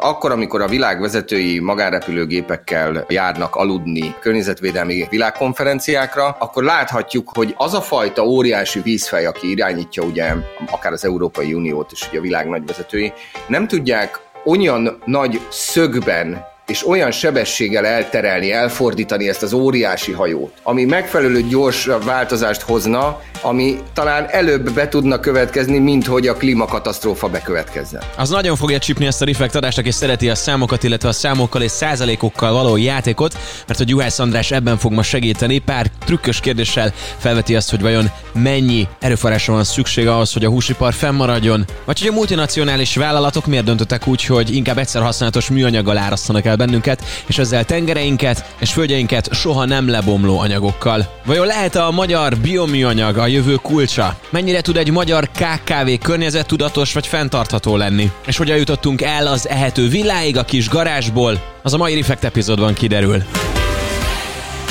Akkor, amikor a világ vezetői magánrepülőgépekkel járnak aludni környezetvédelmi világkonferenciákra, akkor láthatjuk, hogy az a fajta óriási vízfej, aki irányítja ugye akár az Európai Uniót és ugye a világ nagy vezetői, nem tudják olyan nagy szögben és olyan sebességgel elterelni, elfordítani ezt az óriási hajót, ami megfelelő gyors változást hozna, ami talán előbb be tudna következni, mint hogy a klímakatasztrófa bekövetkezzen. Az nagyon fogja csípni ezt a Reflekt adást, aki szereti a számokat, illetve a számokkal és százalékokkal való játékot, mert a Juhász András ebben fog ma segíteni. Pár trükkös kérdéssel felveti azt, hogy vajon mennyi erőforrásra van szükség ahhoz, hogy a húsipar fennmaradjon, vagy hogy a multinacionális vállalatok miért döntöttek úgy, hogy inkább egyszer használatos műanyaggal árasztanak el bennünket, és ezzel tengereinket és földjeinket soha nem lebomló anyagokkal. Vajon lehet a magyar bioműanyag a jövő kulcsa? Mennyire tud egy magyar KKV környezettudatos vagy fenntartható lenni? És hogyan jutottunk el az ehető világig a kis garázsból? Az a mai Reflect epizódban kiderül.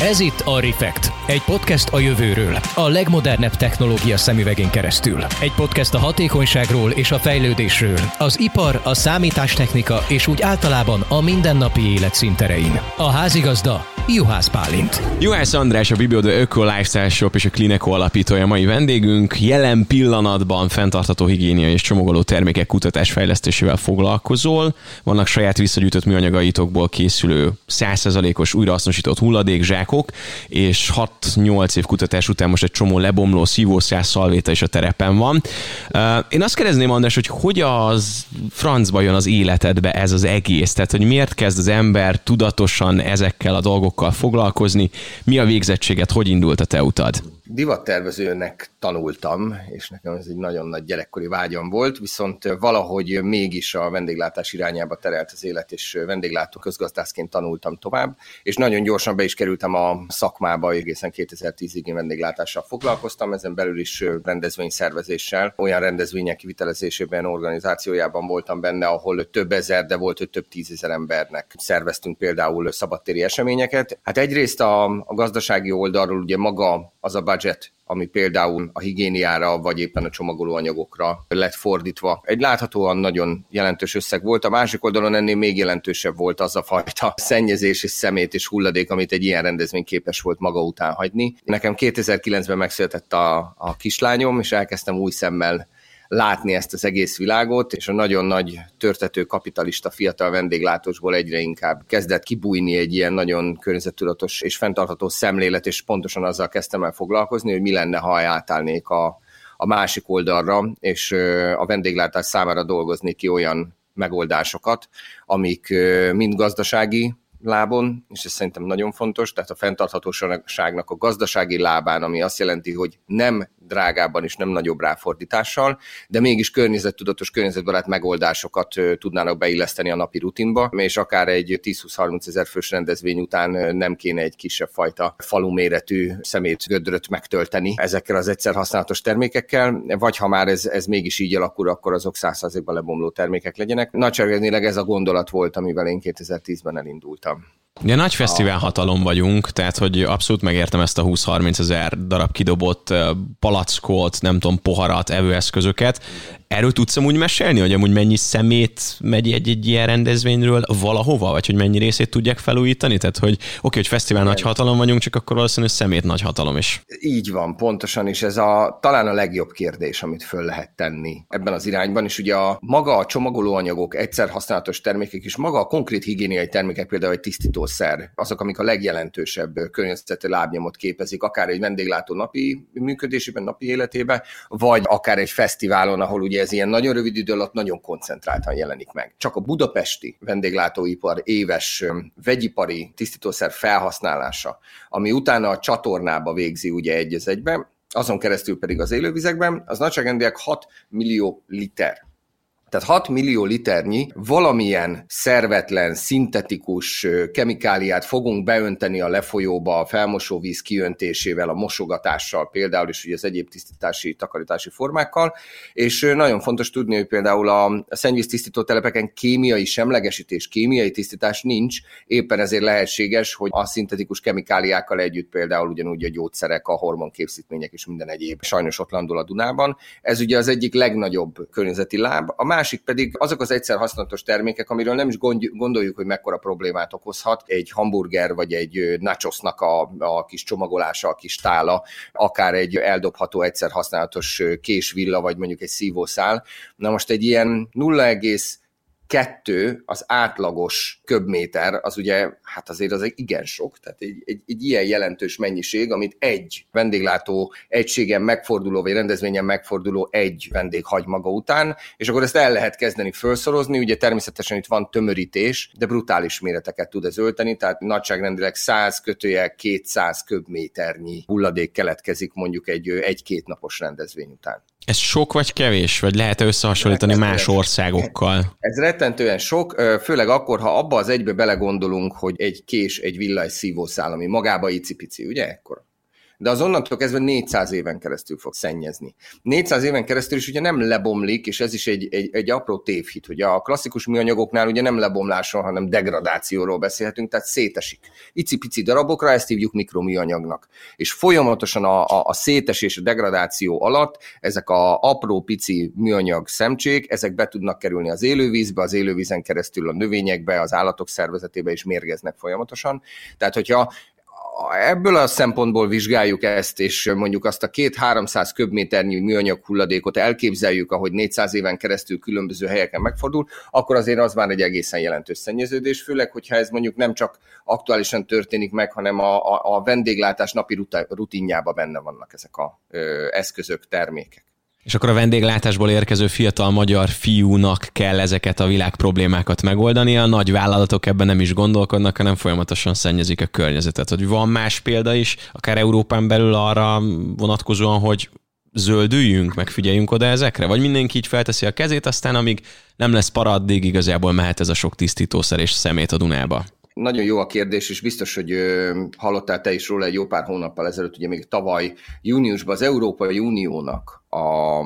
Ez itt a Refekt, egy podcast a jövőről, a legmodernebb technológia szemüvegén keresztül. Egy podcast a hatékonyságról és a fejlődésről, az ipar, a számítástechnika és úgy általában a mindennapi élet szinterein. A házigazda Juhász Pálint. Juhász András, a Bibiodő Öko Lifestyle Shop és a Klineco alapítója mai vendégünk. Jelen pillanatban fenntartható higiénia és csomagoló termékek kutatás fejlesztésével foglalkozol. Vannak saját visszagyűjtött műanyagaitokból készülő 100%-os újrahasznosított hulladékzsákok, és 6-8 év kutatás után most egy csomó lebomló szívószáz szalvéta is a terepen van. Én azt kérdezném, András, hogy hogy az francba jön az életedbe ez az egész? Tehát, hogy miért kezd az ember tudatosan ezekkel a dolgokkal dolgokkal foglalkozni. Mi a végzettséget, hogy indult a te utad? divattervezőnek tanultam, és nekem ez egy nagyon nagy gyerekkori vágyam volt, viszont valahogy mégis a vendéglátás irányába terelt az élet, és vendéglátó közgazdászként tanultam tovább, és nagyon gyorsan be is kerültem a szakmába, egészen 2010-ig én vendéglátással foglalkoztam, ezen belül is rendezvényszervezéssel, olyan rendezvények kivitelezésében, organizációjában voltam benne, ahol több ezer, de volt, hogy több tízezer embernek szerveztünk például szabadtéri eseményeket. Hát egyrészt a, a gazdasági oldalról ugye maga az a budget, ami például a higiéniára, vagy éppen a csomagolóanyagokra lett fordítva. Egy láthatóan nagyon jelentős összeg volt, a másik oldalon ennél még jelentősebb volt az a fajta szennyezés és szemét és hulladék, amit egy ilyen rendezvény képes volt maga után hagyni. Nekem 2009-ben megszületett a, a kislányom, és elkezdtem új szemmel látni ezt az egész világot, és a nagyon nagy törtető kapitalista fiatal vendéglátósból egyre inkább kezdett kibújni egy ilyen nagyon környezettudatos és fenntartható szemlélet, és pontosan azzal kezdtem el foglalkozni, hogy mi lenne, ha átállnék a, a másik oldalra, és a vendéglátás számára dolgozni ki olyan megoldásokat, amik mind gazdasági lábon, és ez szerintem nagyon fontos, tehát a fenntarthatóságnak a gazdasági lábán, ami azt jelenti, hogy nem drágábban és nem nagyobb ráfordítással, de mégis környezettudatos, környezetbarát megoldásokat tudnának beilleszteni a napi rutinba, és akár egy 10-20-30 ezer fős rendezvény után nem kéne egy kisebb fajta falu méretű szemét gödröt megtölteni ezekkel az egyszer használatos termékekkel, vagy ha már ez, ez mégis így alakul, akkor azok 100%-ban lebomló termékek legyenek. Nagyságrendileg ez a gondolat volt, amivel én 2010-ben elindultam. Ja, nagy fesztivál hatalom vagyunk, tehát hogy abszolút megértem ezt a 20-30 ezer darab kidobott palackolt, nem tudom, poharat, evőeszközöket. Erről tudsz amúgy mesélni, hogy amúgy mennyi szemét megy egy, egy ilyen rendezvényről valahova, vagy hogy mennyi részét tudják felújítani? Tehát, hogy oké, okay, hogy fesztivál nagy hatalom vagyunk, csak akkor valószínűleg szemét nagy hatalom is. Így van, pontosan, és ez a, talán a legjobb kérdés, amit föl lehet tenni ebben az irányban, és ugye a maga a csomagolóanyagok, egyszer használatos termékek, és maga a konkrét higiéniai termékek, például egy tisztítószer, azok, amik a legjelentősebb környezeti lábnyomot képezik, akár egy vendéglátó napi működésében, napi életében, vagy akár egy fesztiválon, ahol ugye ez ilyen nagyon rövid idő alatt nagyon koncentráltan jelenik meg. Csak a budapesti vendéglátóipar éves vegyipari tisztítószer felhasználása, ami utána a csatornába végzi ugye egy az egyben, azon keresztül pedig az élővizekben, az nagyságrendileg 6 millió liter tehát 6 millió liternyi valamilyen szervetlen, szintetikus kemikáliát fogunk beönteni a lefolyóba a felmosóvíz kiöntésével, a mosogatással például, és ugye az egyéb tisztítási, takarítási formákkal, és nagyon fontos tudni, hogy például a szennyvíz tisztító telepeken kémiai semlegesítés, kémiai tisztítás nincs, éppen ezért lehetséges, hogy a szintetikus kemikáliákkal együtt például ugyanúgy a gyógyszerek, a hormonképzítmények és minden egyéb sajnos ott landul a Dunában. Ez ugye az egyik legnagyobb környezeti láb. A másik pedig azok az egyszer használatos termékek, amiről nem is gondoljuk, hogy mekkora problémát okozhat, egy hamburger vagy egy nachosnak a, a kis csomagolása, a kis tála, akár egy eldobható egyszer használatos késvilla, vagy mondjuk egy szívószál. Na most egy ilyen 0, kettő az átlagos köbméter, az ugye, hát azért az egy igen sok, tehát egy, egy, egy ilyen jelentős mennyiség, amit egy vendéglátó egységen megforduló, vagy rendezvényen megforduló egy vendég hagy maga után, és akkor ezt el lehet kezdeni felszorozni, ugye természetesen itt van tömörítés, de brutális méreteket tud ez ölteni, tehát nagyságrendileg 100 kötője 200 köbméternyi hulladék keletkezik mondjuk egy egy-két napos rendezvény után. Ez sok vagy kevés? Vagy lehet -e összehasonlítani más országokkal? Ez rettentően sok, főleg akkor, ha abba az egybe belegondolunk, hogy egy kés, egy villaj szívószál, ami magába icipici, ugye? Ekkor de az onnantól kezdve 400 éven keresztül fog szennyezni. 400 éven keresztül is ugye nem lebomlik, és ez is egy, egy, egy apró tévhit, hogy a klasszikus műanyagoknál ugye nem lebomlásról, hanem degradációról beszélhetünk, tehát szétesik. Icipici darabokra ezt hívjuk mikroműanyagnak. És folyamatosan a, a, a szétesés, a degradáció alatt ezek a apró pici műanyag szemcsék, ezek be tudnak kerülni az élővízbe, az élővízen keresztül a növényekbe, az állatok szervezetébe is mérgeznek folyamatosan. Tehát, hogyha ebből a szempontból vizsgáljuk ezt, és mondjuk azt a két-háromszáz köbméternyi műanyag hulladékot elképzeljük, ahogy 400 éven keresztül különböző helyeken megfordul, akkor azért az már egy egészen jelentős szennyeződés, főleg, hogyha ez mondjuk nem csak aktuálisan történik meg, hanem a, a, a vendéglátás napi rutinjába benne vannak ezek a eszközök, termékek. És akkor a vendéglátásból érkező fiatal magyar fiúnak kell ezeket a világ problémákat megoldani. A nagy vállalatok ebben nem is gondolkodnak, hanem folyamatosan szennyezik a környezetet. Hogy van más példa is, akár Európán belül arra vonatkozóan, hogy zöldüljünk, meg figyeljünk oda ezekre? Vagy mindenki így felteszi a kezét, aztán amíg nem lesz para, addig igazából mehet ez a sok tisztítószer és szemét a Dunába? Nagyon jó a kérdés, és biztos, hogy hallottál te is róla egy jó pár hónappal ezelőtt, ugye még tavaly júniusban az Európai Uniónak a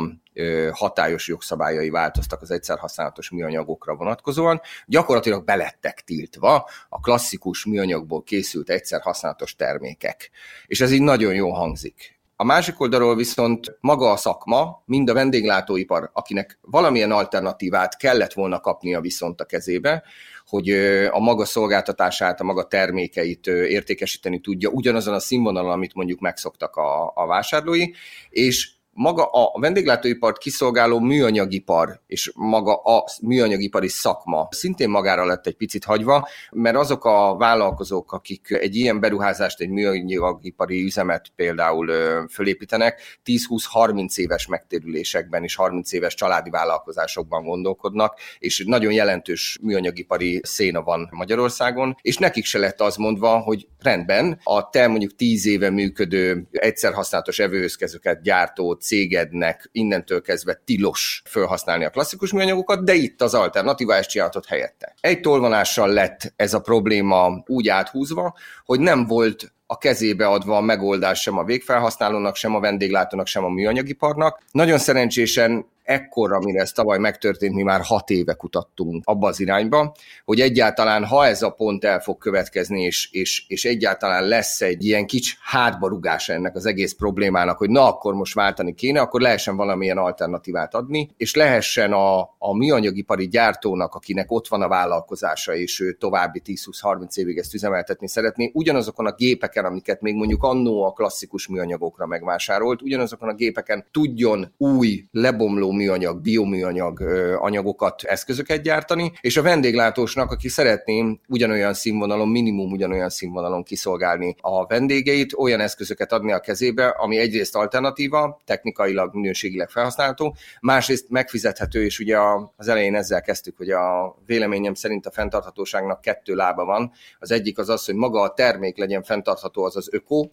hatályos jogszabályai változtak az egyszer használatos műanyagokra vonatkozóan. Gyakorlatilag belettek tiltva a klasszikus műanyagból készült egyszer használatos termékek. És ez így nagyon jó hangzik. A másik oldalról viszont maga a szakma, mind a vendéglátóipar, akinek valamilyen alternatívát kellett volna kapnia viszont a kezébe, hogy a maga szolgáltatását, a maga termékeit értékesíteni tudja ugyanazon a színvonalon, amit mondjuk megszoktak a, a vásárlói, és maga a vendéglátóipart kiszolgáló műanyagipar és maga a műanyagipari szakma szintén magára lett egy picit hagyva, mert azok a vállalkozók, akik egy ilyen beruházást, egy műanyagipari üzemet például fölépítenek, 10-20-30 éves megtérülésekben és 30 éves családi vállalkozásokban gondolkodnak, és nagyon jelentős műanyagipari széna van Magyarországon, és nekik se lett az mondva, hogy rendben, a te mondjuk 10 éve működő egyszer használatos evőhözkezőket gyártó cégednek innentől kezdve tilos felhasználni a klasszikus műanyagokat, de itt az alternatíva ezt csinálhatott helyette. Egy tolvonással lett ez a probléma úgy áthúzva, hogy nem volt a kezébe adva a megoldás sem a végfelhasználónak, sem a vendéglátónak, sem a műanyagiparnak. Nagyon szerencsésen ekkor, amire ez tavaly megtörtént, mi már hat éve kutattunk abba az irányba, hogy egyáltalán, ha ez a pont el fog következni, és, és, és egyáltalán lesz egy ilyen kics hátbarugása ennek az egész problémának, hogy na, akkor most váltani kéne, akkor lehessen valamilyen alternatívát adni, és lehessen a, a műanyagipari gyártónak, akinek ott van a vállalkozása, és ő további 10-20-30 évig ezt üzemeltetni szeretné, ugyanazokon a gépeken, amiket még mondjuk annó a klasszikus műanyagokra megvásárolt, ugyanazokon a gépeken tudjon új, lebomló műanyag, bioműanyag anyagokat, eszközöket gyártani, és a vendéglátósnak, aki szeretné ugyanolyan színvonalon, minimum ugyanolyan színvonalon kiszolgálni a vendégeit, olyan eszközöket adni a kezébe, ami egyrészt alternatíva, technikailag, minőségileg felhasználható, másrészt megfizethető, és ugye az elején ezzel kezdtük, hogy a véleményem szerint a fenntarthatóságnak kettő lába van. Az egyik az az, hogy maga a termék legyen fenntartható, az az öko,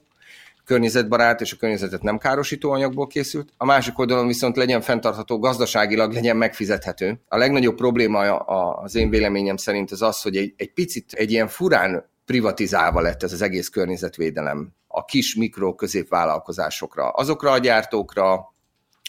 környezetbarát és a környezetet nem károsító anyagból készült, a másik oldalon viszont legyen fenntartható gazdaságilag, legyen megfizethető. A legnagyobb probléma az én véleményem szerint az az, hogy egy, egy picit egy ilyen furán privatizálva lett ez az egész környezetvédelem a kis, mikro, középvállalkozásokra, azokra a gyártókra,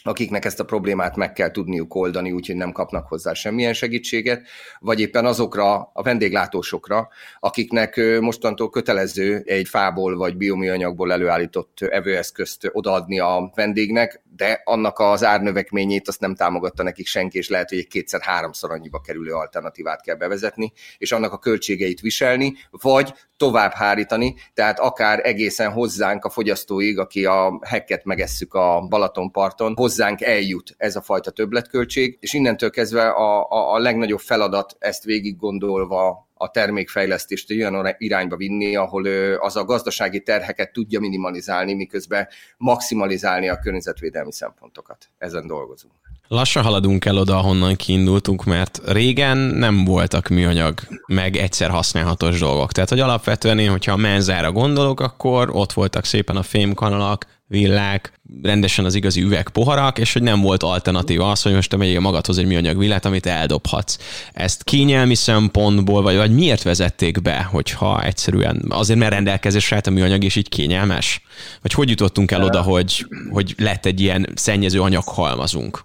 akiknek ezt a problémát meg kell tudniuk oldani, úgyhogy nem kapnak hozzá semmilyen segítséget, vagy éppen azokra a vendéglátósokra, akiknek mostantól kötelező egy fából vagy bioműanyagból előállított evőeszközt odaadni a vendégnek, de annak az árnövekményét azt nem támogatta nekik senki, és lehet, hogy egy kétszer-háromszor annyiba kerülő alternatívát kell bevezetni, és annak a költségeit viselni, vagy tovább hárítani, tehát akár egészen hozzánk a fogyasztóig, aki a hekket megesszük a Balatonparton, hozzánk eljut ez a fajta többletköltség, és innentől kezdve a, a, a legnagyobb feladat ezt végig gondolva a termékfejlesztést olyan irányba vinni, ahol az a gazdasági terheket tudja minimalizálni, miközben maximalizálni a környezetvédelmi szempontokat. Ezen dolgozunk. Lassan haladunk el oda, ahonnan kiindultunk, mert régen nem voltak műanyag, meg egyszer használhatós dolgok. Tehát, hogy alapvetően én, hogyha a menzára gondolok, akkor ott voltak szépen a fémkanalak, villák, rendesen az igazi üvegpoharak, és hogy nem volt alternatíva az, hogy most te megyél magadhoz egy műanyag villát, amit eldobhatsz. Ezt kényelmi szempontból, vagy, vagy miért vezették be, hogyha egyszerűen azért, mert rendelkezésre állt a műanyag, és így kényelmes? Vagy hogy jutottunk el oda, hogy, hogy lett egy ilyen szennyező anyaghalmazunk?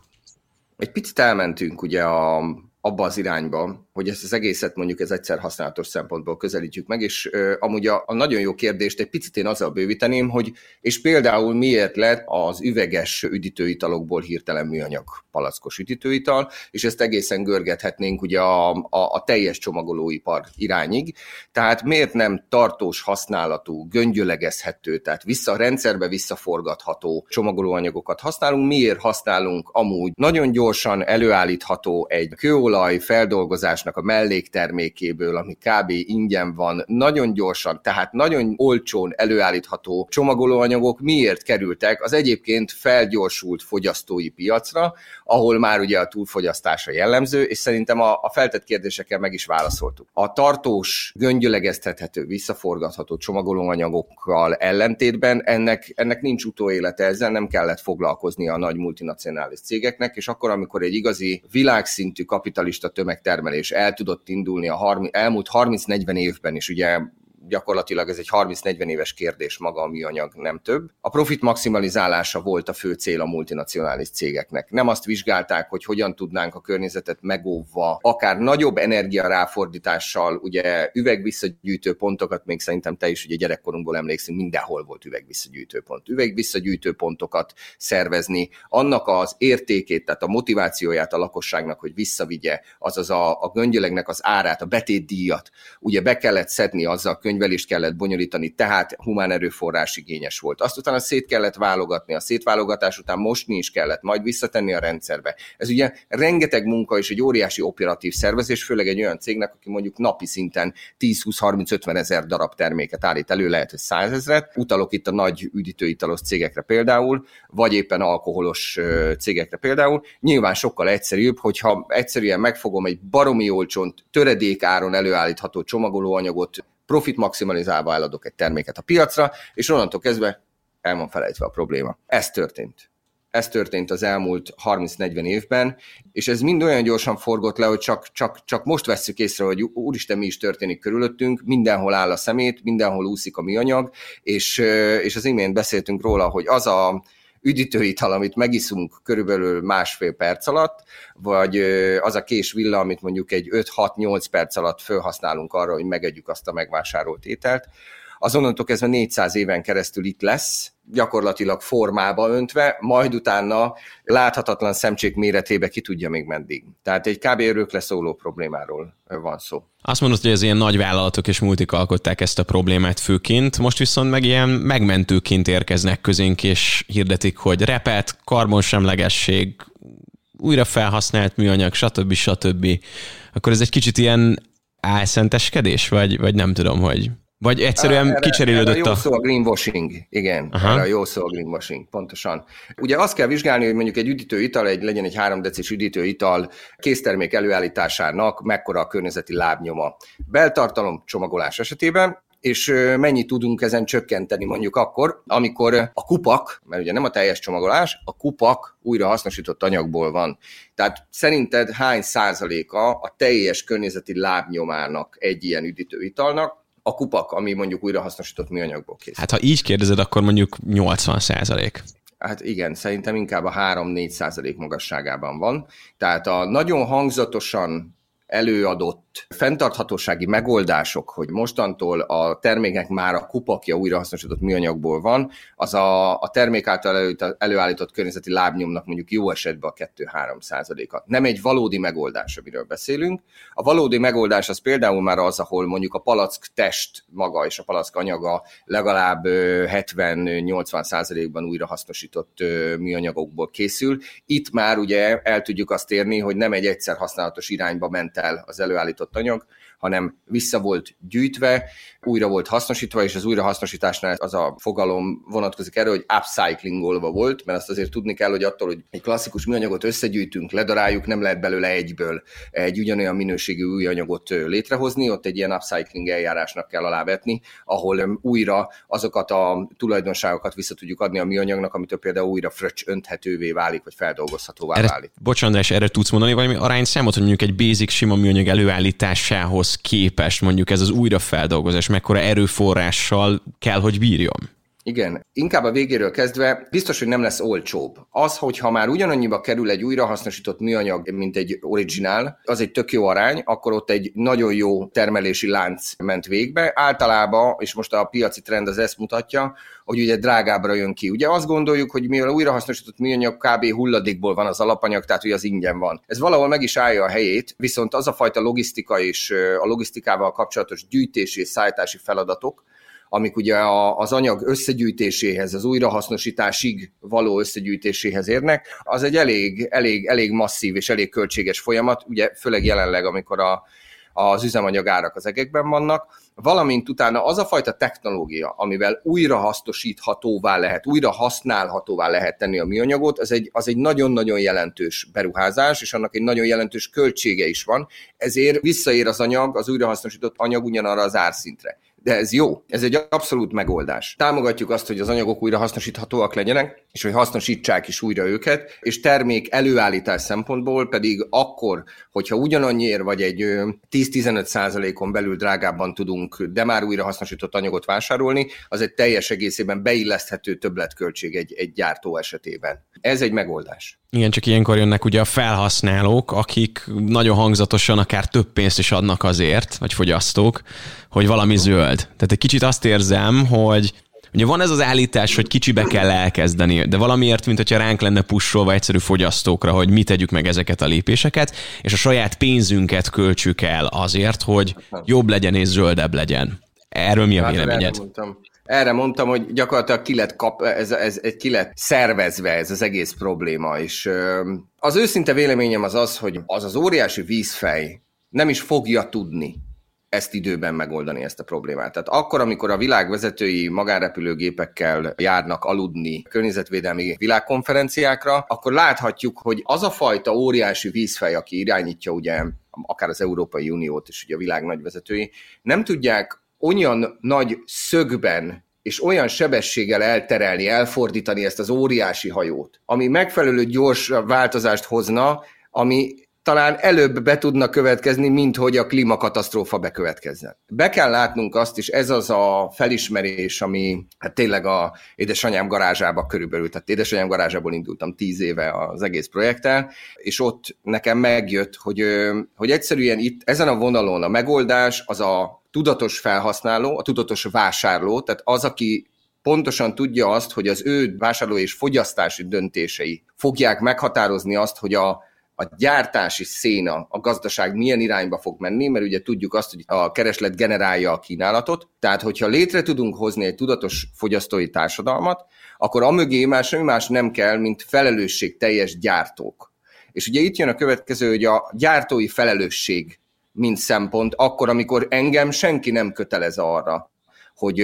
Egy picit elmentünk ugye a, abba az irányba, hogy ezt az egészet mondjuk ez egyszer használatos szempontból közelítjük meg, és ö, amúgy a, a nagyon jó kérdést egy picit én azzal bővíteném, hogy és például miért lett az üveges üdítőitalokból hirtelen műanyag palackos üdítőital, és ezt egészen görgethetnénk ugye a, a, a teljes csomagolóipar irányig. Tehát miért nem tartós használatú, göngyölegezhető, tehát vissza rendszerbe visszaforgatható csomagolóanyagokat használunk, miért használunk amúgy nagyon gyorsan előállítható egy kőolaj feldolgozás gyártásnak a melléktermékéből, ami kb. ingyen van, nagyon gyorsan, tehát nagyon olcsón előállítható csomagolóanyagok miért kerültek az egyébként felgyorsult fogyasztói piacra, ahol már ugye a túlfogyasztása jellemző, és szerintem a, a feltett kérdésekkel meg is válaszoltuk. A tartós, göngyölegeztethető, visszaforgatható csomagolóanyagokkal ellentétben ennek, ennek nincs utóélete, ezzel nem kellett foglalkozni a nagy multinacionális cégeknek, és akkor, amikor egy igazi világszintű kapitalista tömegtermelés el tudott indulni a 30, elmúlt 30-40 évben is, ugye gyakorlatilag ez egy 30-40 éves kérdés maga a műanyag, nem több. A profit maximalizálása volt a fő cél a multinacionális cégeknek. Nem azt vizsgálták, hogy hogyan tudnánk a környezetet megóvva, akár nagyobb energia ráfordítással, ugye üvegvisszagyűjtő pontokat, még szerintem te is ugye gyerekkorunkból emlékszünk, mindenhol volt üvegvisszagyűjtő pont. Üvegvisszagyűjtő pontokat szervezni, annak az értékét, tehát a motivációját a lakosságnak, hogy visszavigye, azaz a, a göngyölegnek az árát, a betétdíjat, ugye be kellett szedni azzal könyvelést kellett bonyolítani, tehát humán erőforrás igényes volt. Azt utána szét kellett válogatni, a szétválogatás után mosni is kellett, majd visszatenni a rendszerbe. Ez ugye rengeteg munka és egy óriási operatív szervezés, főleg egy olyan cégnek, aki mondjuk napi szinten 10-20-30-50 ezer darab terméket állít elő, lehet, hogy 100 ezeret. Utalok itt a nagy üdítőitalos cégekre például, vagy éppen alkoholos cégekre például. Nyilván sokkal egyszerűbb, hogyha egyszerűen megfogom egy baromi olcsón töredékáron előállítható csomagolóanyagot profit maximalizálva eladok egy terméket a piacra, és onnantól kezdve el van felejtve a probléma. Ez történt. Ez történt az elmúlt 30-40 évben, és ez mind olyan gyorsan forgott le, hogy csak, csak, csak most vesszük észre, hogy úristen, mi is történik körülöttünk, mindenhol áll a szemét, mindenhol úszik a műanyag, és, és az imént beszéltünk róla, hogy az a, üdítőital, amit megiszunk körülbelül másfél perc alatt, vagy az a kés villa, amit mondjuk egy 5-6-8 perc alatt felhasználunk arra, hogy megegyük azt a megvásárolt ételt, azonnantól kezdve 400 éven keresztül itt lesz, gyakorlatilag formába öntve, majd utána láthatatlan szemcsék méretébe ki tudja még meddig. Tehát egy kb. örökle szóló problémáról van szó. Azt mondod, hogy az ilyen nagy vállalatok és multik alkották ezt a problémát főként, most viszont meg ilyen megmentőként érkeznek közénk, és hirdetik, hogy repet, karbonsemlegesség, újra felhasznált műanyag, stb. stb. Akkor ez egy kicsit ilyen álszenteskedés, vagy, vagy nem tudom, hogy vagy egyszerűen erre, kicserélődött erre a... jó szó a greenwashing, igen. Aha. Erre a jó szó a greenwashing, pontosan. Ugye azt kell vizsgálni, hogy mondjuk egy üdítőital, egy, legyen egy 3 decis üdítőital késztermék előállításának mekkora a környezeti lábnyoma. Beltartalom csomagolás esetében, és mennyit tudunk ezen csökkenteni mondjuk akkor, amikor a kupak, mert ugye nem a teljes csomagolás, a kupak újra hasznosított anyagból van. Tehát szerinted hány százaléka a teljes környezeti lábnyomának egy ilyen üdítőitalnak, a kupak, ami mondjuk újrahasznosított műanyagból készül. Hát ha így kérdezed, akkor mondjuk 80 százalék. Hát igen, szerintem inkább a 3-4 százalék magasságában van. Tehát a nagyon hangzatosan előadott fenntarthatósági megoldások, hogy mostantól a termékek már a kupakja újrahasznosított műanyagból van, az a, a termék által elő, előállított környezeti lábnyomnak mondjuk jó esetben a 2-3 százaléka. Nem egy valódi megoldás, amiről beszélünk. A valódi megoldás az például már az, ahol mondjuk a palack test maga és a palack anyaga legalább 70-80 százalékban újrahasznosított műanyagokból készül. Itt már ugye el tudjuk azt érni, hogy nem egy egyszer használatos irányba ment el az előállított anyag, hanem vissza volt gyűjtve, újra volt hasznosítva, és az újrahasznosításnál az a fogalom vonatkozik erre, hogy upcyclingolva volt, mert azt azért tudni kell, hogy attól, hogy egy klasszikus műanyagot összegyűjtünk, ledaráljuk, nem lehet belőle egyből egy ugyanolyan minőségű új anyagot létrehozni, ott egy ilyen upcycling eljárásnak kell alávetni, ahol újra azokat a tulajdonságokat vissza tudjuk adni a műanyagnak, amitől például újra fröccs önthetővé válik, vagy feldolgozhatóvá erre, válik. Bocsánat, és erre tudsz mondani valami arányszámot, hogy mondjuk egy basic sima műanyag előállításához képest mondjuk ez az újrafeldolgozás mekkora erőforrással kell, hogy bírjon? Igen, inkább a végéről kezdve biztos, hogy nem lesz olcsóbb. Az, hogy ha már ugyanannyiba kerül egy újrahasznosított műanyag, mint egy originál, az egy tök jó arány, akkor ott egy nagyon jó termelési lánc ment végbe. Általában, és most a piaci trend az ezt mutatja, hogy ugye drágábbra jön ki. Ugye azt gondoljuk, hogy mivel újrahasznosított műanyag kb. hulladékból van az alapanyag, tehát hogy az ingyen van. Ez valahol meg is állja a helyét, viszont az a fajta logisztika és a logisztikával kapcsolatos gyűjtési és szállítási feladatok, amik ugye az anyag összegyűjtéséhez, az újrahasznosításig való összegyűjtéséhez érnek, az egy elég, elég, elég masszív és elég költséges folyamat, ugye főleg jelenleg, amikor a, az üzemanyag árak az egekben vannak, valamint utána az a fajta technológia, amivel újra hasznosíthatóvá lehet, újra használhatóvá lehet tenni a műanyagot, az egy, az egy nagyon-nagyon jelentős beruházás, és annak egy nagyon jelentős költsége is van, ezért visszaér az anyag, az újrahasznosított anyag ugyanarra az árszintre de ez jó, ez egy abszolút megoldás. Támogatjuk azt, hogy az anyagok újra hasznosíthatóak legyenek, és hogy hasznosítsák is újra őket, és termék előállítás szempontból pedig akkor, hogyha ugyanannyiért vagy egy 10-15 százalékon belül drágábban tudunk, de már újra hasznosított anyagot vásárolni, az egy teljes egészében beilleszthető többletköltség egy, egy gyártó esetében. Ez egy megoldás. Igen, csak ilyenkor jönnek ugye a felhasználók, akik nagyon hangzatosan akár több pénzt is adnak azért, vagy fogyasztók, hogy valami zöld. Tehát egy kicsit azt érzem, hogy Ugye van ez az állítás, hogy kicsibe kell elkezdeni, de valamiért, mint hogyha ránk lenne pusolva egyszerű fogyasztókra, hogy mi tegyük meg ezeket a lépéseket, és a saját pénzünket költsük el azért, hogy jobb legyen és zöldebb legyen. Erről mi a hát, véleményed? erre mondtam, hogy gyakorlatilag ki lett, kap, ez, ez, ez ki lett szervezve ez az egész probléma, és az őszinte véleményem az az, hogy az az óriási vízfej nem is fogja tudni ezt időben megoldani ezt a problémát. Tehát akkor, amikor a világ vezetői magánrepülőgépekkel járnak aludni környezetvédelmi világkonferenciákra, akkor láthatjuk, hogy az a fajta óriási vízfej, aki irányítja ugye akár az Európai Uniót és ugye a világ nagy vezetői, nem tudják olyan nagy szögben és olyan sebességgel elterelni, elfordítani ezt az óriási hajót, ami megfelelő gyors változást hozna, ami talán előbb be tudna következni, mint hogy a klímakatasztrófa bekövetkezzen. Be kell látnunk azt is, ez az a felismerés, ami hát tényleg a édesanyám garázsába körülbelül, tehát édesanyám garázsából indultam tíz éve az egész projekttel, és ott nekem megjött, hogy, hogy egyszerűen itt ezen a vonalon a megoldás az a tudatos felhasználó, a tudatos vásárló, tehát az, aki pontosan tudja azt, hogy az ő vásárló és fogyasztási döntései fogják meghatározni azt, hogy a, a gyártási széna, a gazdaság milyen irányba fog menni, mert ugye tudjuk azt, hogy a kereslet generálja a kínálatot, tehát hogyha létre tudunk hozni egy tudatos fogyasztói társadalmat, akkor amögé más, semmi más nem kell, mint felelősség teljes gyártók. És ugye itt jön a következő, hogy a gyártói felelősség mint szempont, akkor, amikor engem senki nem kötelez arra, hogy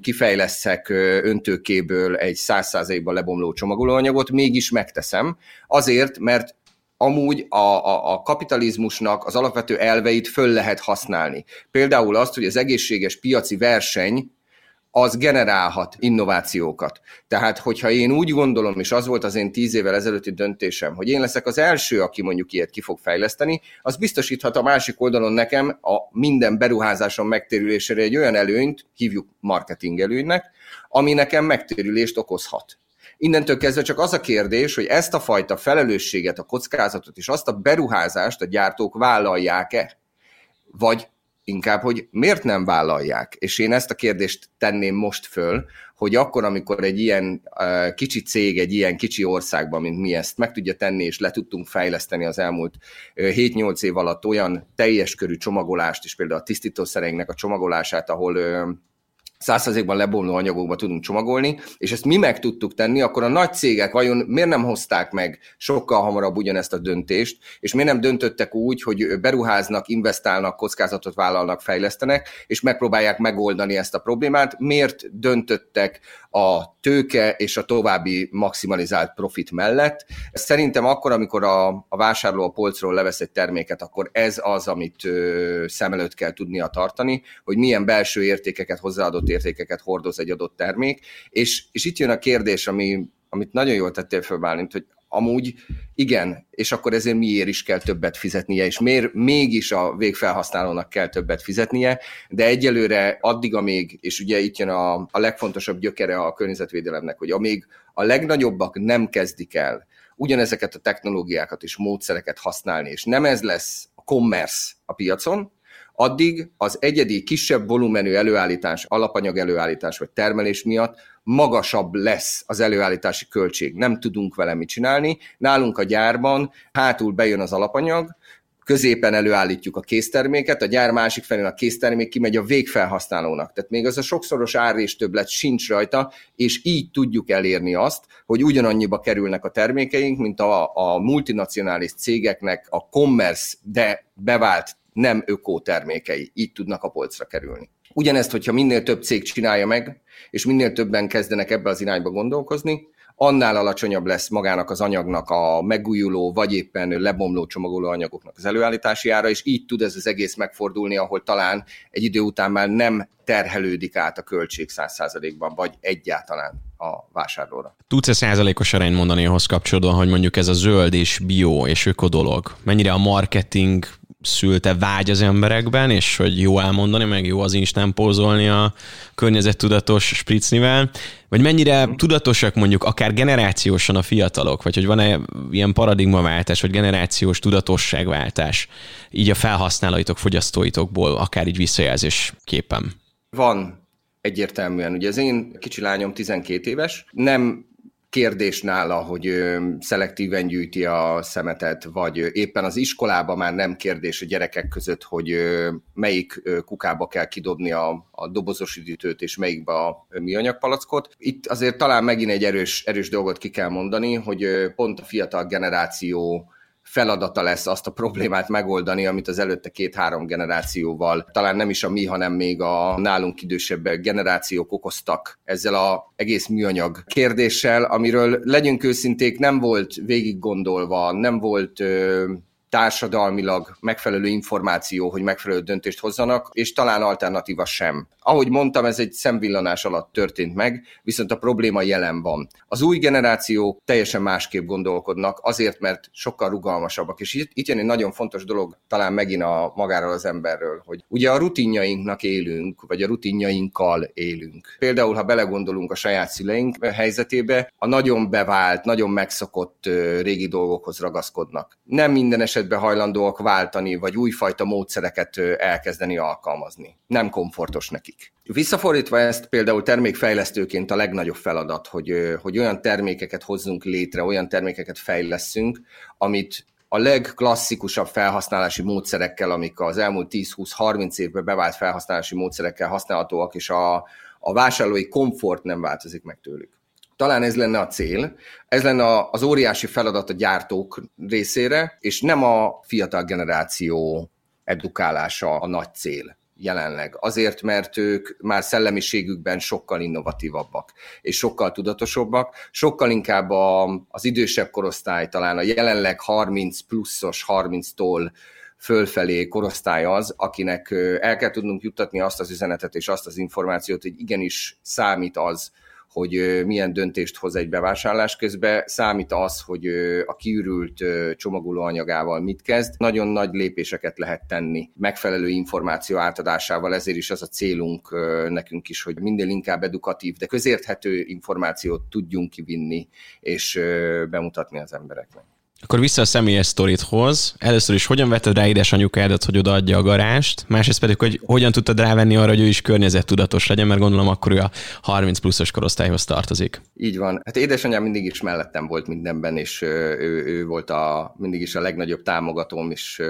kifejleszek öntőkéből egy száz százalékban lebomló csomagolóanyagot, mégis megteszem, azért, mert amúgy a, a, a kapitalizmusnak az alapvető elveit föl lehet használni. Például azt, hogy az egészséges piaci verseny az generálhat innovációkat. Tehát, hogyha én úgy gondolom, és az volt az én tíz évvel ezelőtti döntésem, hogy én leszek az első, aki mondjuk ilyet ki fog fejleszteni, az biztosíthat a másik oldalon nekem a minden beruházásom megtérülésére egy olyan előnyt, hívjuk marketing előnynek, ami nekem megtérülést okozhat. Innentől kezdve csak az a kérdés, hogy ezt a fajta felelősséget, a kockázatot és azt a beruházást a gyártók vállalják-e? Vagy inkább, hogy miért nem vállalják. És én ezt a kérdést tenném most föl, hogy akkor, amikor egy ilyen uh, kicsi cég, egy ilyen kicsi országban, mint mi ezt meg tudja tenni, és le tudtunk fejleszteni az elmúlt uh, 7-8 év alatt olyan teljes körű csomagolást, és például a tisztítószereinknek a csomagolását, ahol uh, százszerzékban lebomló anyagokba tudunk csomagolni, és ezt mi meg tudtuk tenni, akkor a nagy cégek vajon miért nem hozták meg sokkal hamarabb ugyanezt a döntést, és miért nem döntöttek úgy, hogy beruháznak, investálnak, kockázatot vállalnak, fejlesztenek, és megpróbálják megoldani ezt a problémát, miért döntöttek a tőke és a további maximalizált profit mellett. Szerintem akkor, amikor a, a vásárló a polcról levesz egy terméket, akkor ez az, amit ö, szem előtt kell tudnia tartani, hogy milyen belső értékeket, hozzáadott értékeket hordoz egy adott termék, és, és itt jön a kérdés, ami, amit nagyon jól tettél föl, Bálint, hogy amúgy igen, és akkor ezért miért is kell többet fizetnie, és miért mégis a végfelhasználónak kell többet fizetnie, de egyelőre addig, amíg, és ugye itt jön a, a legfontosabb gyökere a környezetvédelemnek, hogy amíg a legnagyobbak nem kezdik el ugyanezeket a technológiákat és módszereket használni, és nem ez lesz a commerce a piacon, addig az egyedi kisebb volumenű előállítás, alapanyag előállítás vagy termelés miatt magasabb lesz az előállítási költség. Nem tudunk vele mit csinálni. Nálunk a gyárban hátul bejön az alapanyag, középen előállítjuk a készterméket, a gyár másik felén a késztermék kimegy a végfelhasználónak. Tehát még az a sokszoros árrés többlet sincs rajta, és így tudjuk elérni azt, hogy ugyanannyiba kerülnek a termékeink, mint a, a multinacionális cégeknek a commerce, de bevált nem ökó termékei, így tudnak a polcra kerülni. Ugyanezt, hogyha minél több cég csinálja meg, és minél többen kezdenek ebbe az irányba gondolkozni, annál alacsonyabb lesz magának az anyagnak a megújuló, vagy éppen lebomló csomagoló anyagoknak az előállítási ára, és így tud ez az egész megfordulni, ahol talán egy idő után már nem terhelődik át a költség 100%-ban, vagy egyáltalán a vásárlóra. Tudsz-e százalékos arányt mondani ahhoz kapcsolódóan, hogy mondjuk ez a zöld és bio és öko dolog? Mennyire a marketing szülte vágy az emberekben, és hogy jó elmondani, meg jó az Instán pózolni a környezettudatos spricnivel, vagy mennyire tudatosak mondjuk akár generációsan a fiatalok, vagy hogy van-e ilyen paradigmaváltás, vagy generációs tudatosságváltás így a felhasználóitok, fogyasztóitokból, akár így visszajelzésképpen? Van, egyértelműen. Ugye az én kicsi lányom 12 éves, nem kérdés nála, hogy szelektíven gyűjti a szemetet, vagy éppen az iskolában már nem kérdés a gyerekek között, hogy melyik kukába kell kidobni a, a dobozos üdítőt, és melyikbe a műanyagpalackot. Itt azért talán megint egy erős, erős dolgot ki kell mondani, hogy pont a fiatal generáció feladata lesz azt a problémát megoldani, amit az előtte két-három generációval, talán nem is a mi, hanem még a nálunk idősebb generációk okoztak ezzel a egész műanyag kérdéssel, amiről legyünk őszinték, nem volt végig gondolva, nem volt ö, társadalmilag megfelelő információ, hogy megfelelő döntést hozzanak, és talán alternatíva sem. Ahogy mondtam, ez egy szemvillanás alatt történt meg, viszont a probléma jelen van. Az új generációk teljesen másképp gondolkodnak, azért, mert sokkal rugalmasabbak. És itt, itt jön egy nagyon fontos dolog, talán megint a magáról az emberről, hogy ugye a rutinjainknak élünk, vagy a rutinjainkkal élünk. Például, ha belegondolunk a saját szüleink helyzetébe, a nagyon bevált, nagyon megszokott régi dolgokhoz ragaszkodnak. Nem minden esetben hajlandóak váltani, vagy újfajta módszereket elkezdeni alkalmazni. Nem komfortos neki nekik. Visszafordítva ezt például termékfejlesztőként a legnagyobb feladat, hogy, hogy olyan termékeket hozzunk létre, olyan termékeket fejleszünk, amit a legklasszikusabb felhasználási módszerekkel, amik az elmúlt 10-20-30 évben bevált felhasználási módszerekkel használhatóak, és a, a vásárlói komfort nem változik meg tőlük. Talán ez lenne a cél, ez lenne az óriási feladat a gyártók részére, és nem a fiatal generáció edukálása a nagy cél jelenleg. Azért, mert ők már szellemiségükben sokkal innovatívabbak, és sokkal tudatosabbak, sokkal inkább a, az idősebb korosztály, talán a jelenleg 30 pluszos, 30-tól fölfelé korosztály az, akinek el kell tudnunk juttatni azt az üzenetet és azt az információt, hogy igenis számít az, hogy milyen döntést hoz egy bevásárlás közben, számít az, hogy a kiürült csomagolóanyagával mit kezd. Nagyon nagy lépéseket lehet tenni megfelelő információ átadásával, ezért is az a célunk nekünk is, hogy minél inkább edukatív, de közérthető információt tudjunk kivinni és bemutatni az embereknek. Akkor vissza a személyes sztorithoz. Először is hogyan vetted rá édesanyukádat, hogy odaadja a garást, másrészt pedig, hogy hogyan tudtad rávenni arra, hogy ő is környezettudatos legyen, mert gondolom akkor ő a 30 pluszos korosztályhoz tartozik. Így van. Hát édesanyám mindig is mellettem volt mindenben, és ő, ő volt a, mindig is a legnagyobb támogatóm, és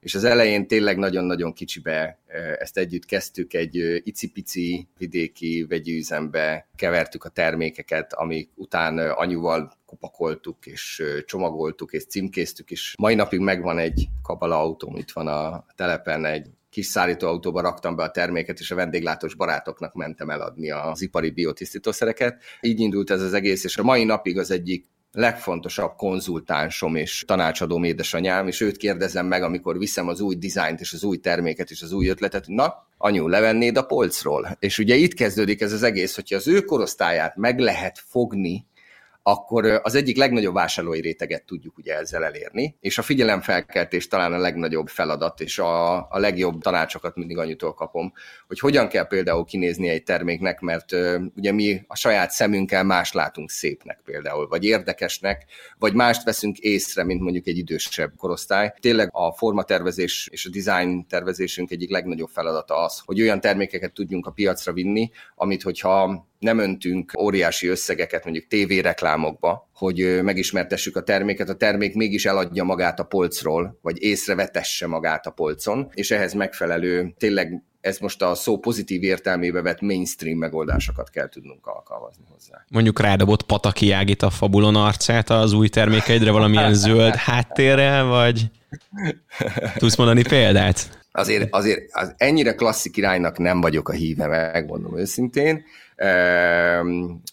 és az elején tényleg nagyon-nagyon kicsibe ezt együtt kezdtük, egy icipici vidéki vegyűzembe kevertük a termékeket, amik után anyuval kupakoltuk, és csomagoltuk, és címkéztük, és mai napig megvan egy kabala autóm, itt van a telepen, egy kis szállítóautóba raktam be a terméket, és a vendéglátós barátoknak mentem eladni az ipari biotisztítószereket. Így indult ez az egész, és a mai napig az egyik legfontosabb konzultánsom és tanácsadóm édesanyám, és őt kérdezem meg, amikor viszem az új dizájnt és az új terméket és az új ötletet, na, anyu, levennéd a polcról. És ugye itt kezdődik ez az egész, hogyha az ő korosztályát meg lehet fogni, akkor az egyik legnagyobb vásárlói réteget tudjuk ugye ezzel elérni, és a figyelemfelkeltés talán a legnagyobb feladat, és a, a legjobb tanácsokat mindig annyitól kapom, hogy hogyan kell például kinézni egy terméknek, mert ugye mi a saját szemünkkel más látunk szépnek például, vagy érdekesnek, vagy mást veszünk észre, mint mondjuk egy idősebb korosztály. Tényleg a formatervezés és a design tervezésünk egyik legnagyobb feladata az, hogy olyan termékeket tudjunk a piacra vinni, amit hogyha nem öntünk óriási összegeket mondjuk tévéreklámokba, hogy megismertessük a terméket, a termék mégis eladja magát a polcról, vagy észrevetesse magát a polcon, és ehhez megfelelő, tényleg ez most a szó pozitív értelmébe vett mainstream megoldásokat kell tudnunk alkalmazni hozzá. Mondjuk rádobott Pataki Ágit a Fabulon arcát az új termékeidre valamilyen zöld háttérrel, vagy tudsz mondani példát? Azért, azért az ennyire klasszik iránynak nem vagyok a híve, megmondom őszintén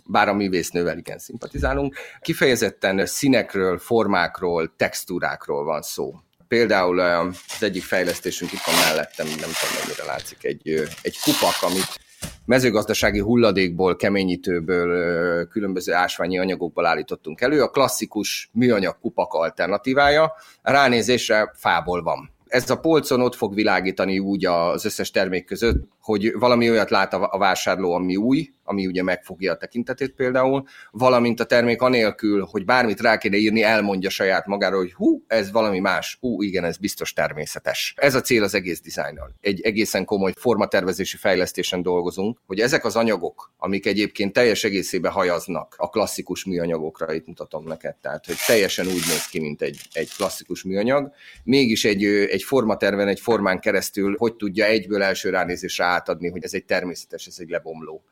bár a művésznővel igen szimpatizálunk. Kifejezetten színekről, formákról, textúrákról van szó. Például az egyik fejlesztésünk itt van mellettem, nem tudom mennyire látszik, egy, egy kupak, amit mezőgazdasági hulladékból, keményítőből, különböző ásványi anyagokból állítottunk elő. A klasszikus műanyag kupak alternatívája ránézésre fából van ez a polcon ott fog világítani úgy az összes termék között, hogy valami olyat lát a vásárló, ami új, ami ugye megfogja a tekintetét például, valamint a termék anélkül, hogy bármit rá kéne írni, elmondja saját magáról, hogy hú, ez valami más, hú, igen, ez biztos természetes. Ez a cél az egész dizájnnal. Egy egészen komoly formatervezési fejlesztésen dolgozunk, hogy ezek az anyagok, amik egyébként teljes egészében hajaznak a klasszikus műanyagokra, itt mutatom neked, tehát hogy teljesen úgy néz ki, mint egy, egy klasszikus műanyag, mégis egy, egy formaterven, egy formán keresztül, hogy tudja egyből első ránézésre átadni, hogy ez egy természetes, ez egy lebomló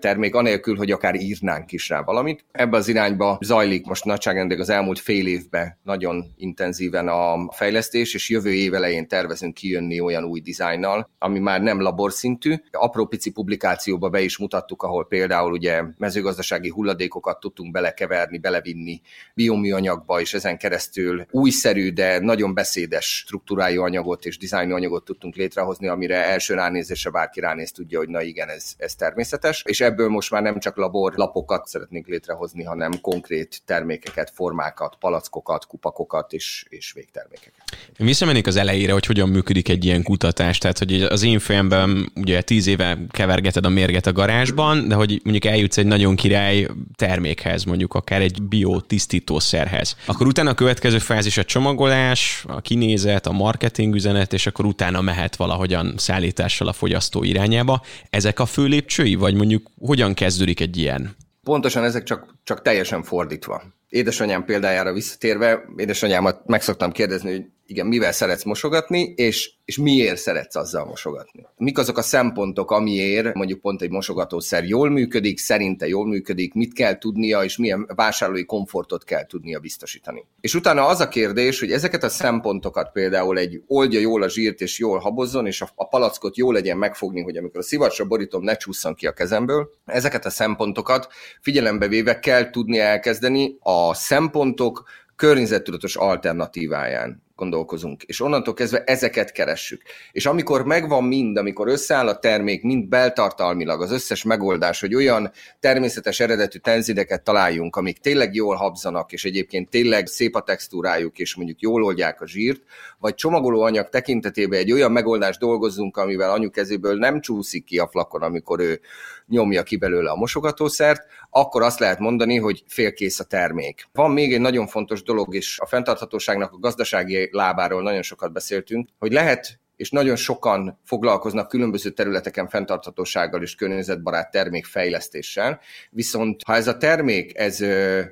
termék, anélkül, hogy akár írnánk is rá valamit. Ebbe az irányba zajlik most nagyságrendileg az elmúlt fél évben nagyon intenzíven a fejlesztés, és jövő év elején tervezünk kijönni olyan új dizájnnal, ami már nem laborszintű. Apró pici publikációba be is mutattuk, ahol például ugye mezőgazdasági hulladékokat tudtunk belekeverni, belevinni bioműanyagba, és ezen keresztül újszerű, de nagyon beszédes struktúrájú anyagot és dizájnú anyagot tudtunk létrehozni, amire első ránézésre bárki ránéz tudja, hogy na igen, ez, ez természetes és ebből most már nem csak laborlapokat szeretnénk létrehozni, hanem konkrét termékeket, formákat, palackokat, kupakokat és, és végtermékeket. Én visszamennék az elejére, hogy hogyan működik egy ilyen kutatás. Tehát, hogy az én fejemben ugye tíz éve kevergeted a mérget a garázsban, de hogy mondjuk eljutsz egy nagyon király termékhez, mondjuk akár egy biotisztítószerhez. Akkor utána a következő fázis a csomagolás, a kinézet, a marketing üzenet, és akkor utána mehet valahogyan szállítással a fogyasztó irányába. Ezek a fő lépcsői, vagy mondjuk mondjuk hogyan kezdődik egy ilyen? Pontosan ezek csak, csak teljesen fordítva. Édesanyám példájára visszatérve, édesanyámat meg szoktam kérdezni, hogy igen, mivel szeretsz mosogatni, és, és miért szeretsz azzal mosogatni. Mik azok a szempontok, amiért mondjuk pont egy mosogatószer jól működik, szerinte jól működik, mit kell tudnia, és milyen vásárlói komfortot kell tudnia biztosítani. És utána az a kérdés, hogy ezeket a szempontokat például egy oldja jól a zsírt, és jól habozzon, és a, a palackot jól legyen megfogni, hogy amikor a szivacsra borítom, ne csúszson ki a kezemből. Ezeket a szempontokat figyelembe véve kell tudni elkezdeni a szempontok környezettudatos alternatíváján gondolkozunk, és onnantól kezdve ezeket keressük. És amikor megvan mind, amikor összeáll a termék, mind beltartalmilag az összes megoldás, hogy olyan természetes eredetű tenzideket találjunk, amik tényleg jól habzanak, és egyébként tényleg szép a textúrájuk, és mondjuk jól oldják a zsírt, vagy csomagolóanyag tekintetében egy olyan megoldást dolgozzunk, amivel anyu kezéből nem csúszik ki a flakon, amikor ő nyomja ki belőle a mosogatószert, akkor azt lehet mondani, hogy félkész a termék. Van még egy nagyon fontos dolog, és a fenntarthatóságnak a gazdasági lábáról nagyon sokat beszéltünk, hogy lehet és nagyon sokan foglalkoznak különböző területeken fenntarthatósággal és környezetbarát termékfejlesztéssel, viszont ha ez a termék ez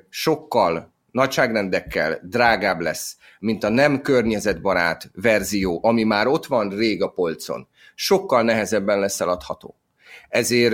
sokkal nagyságrendekkel drágább lesz, mint a nem környezetbarát verzió, ami már ott van rég a polcon, sokkal nehezebben lesz eladható. Ezért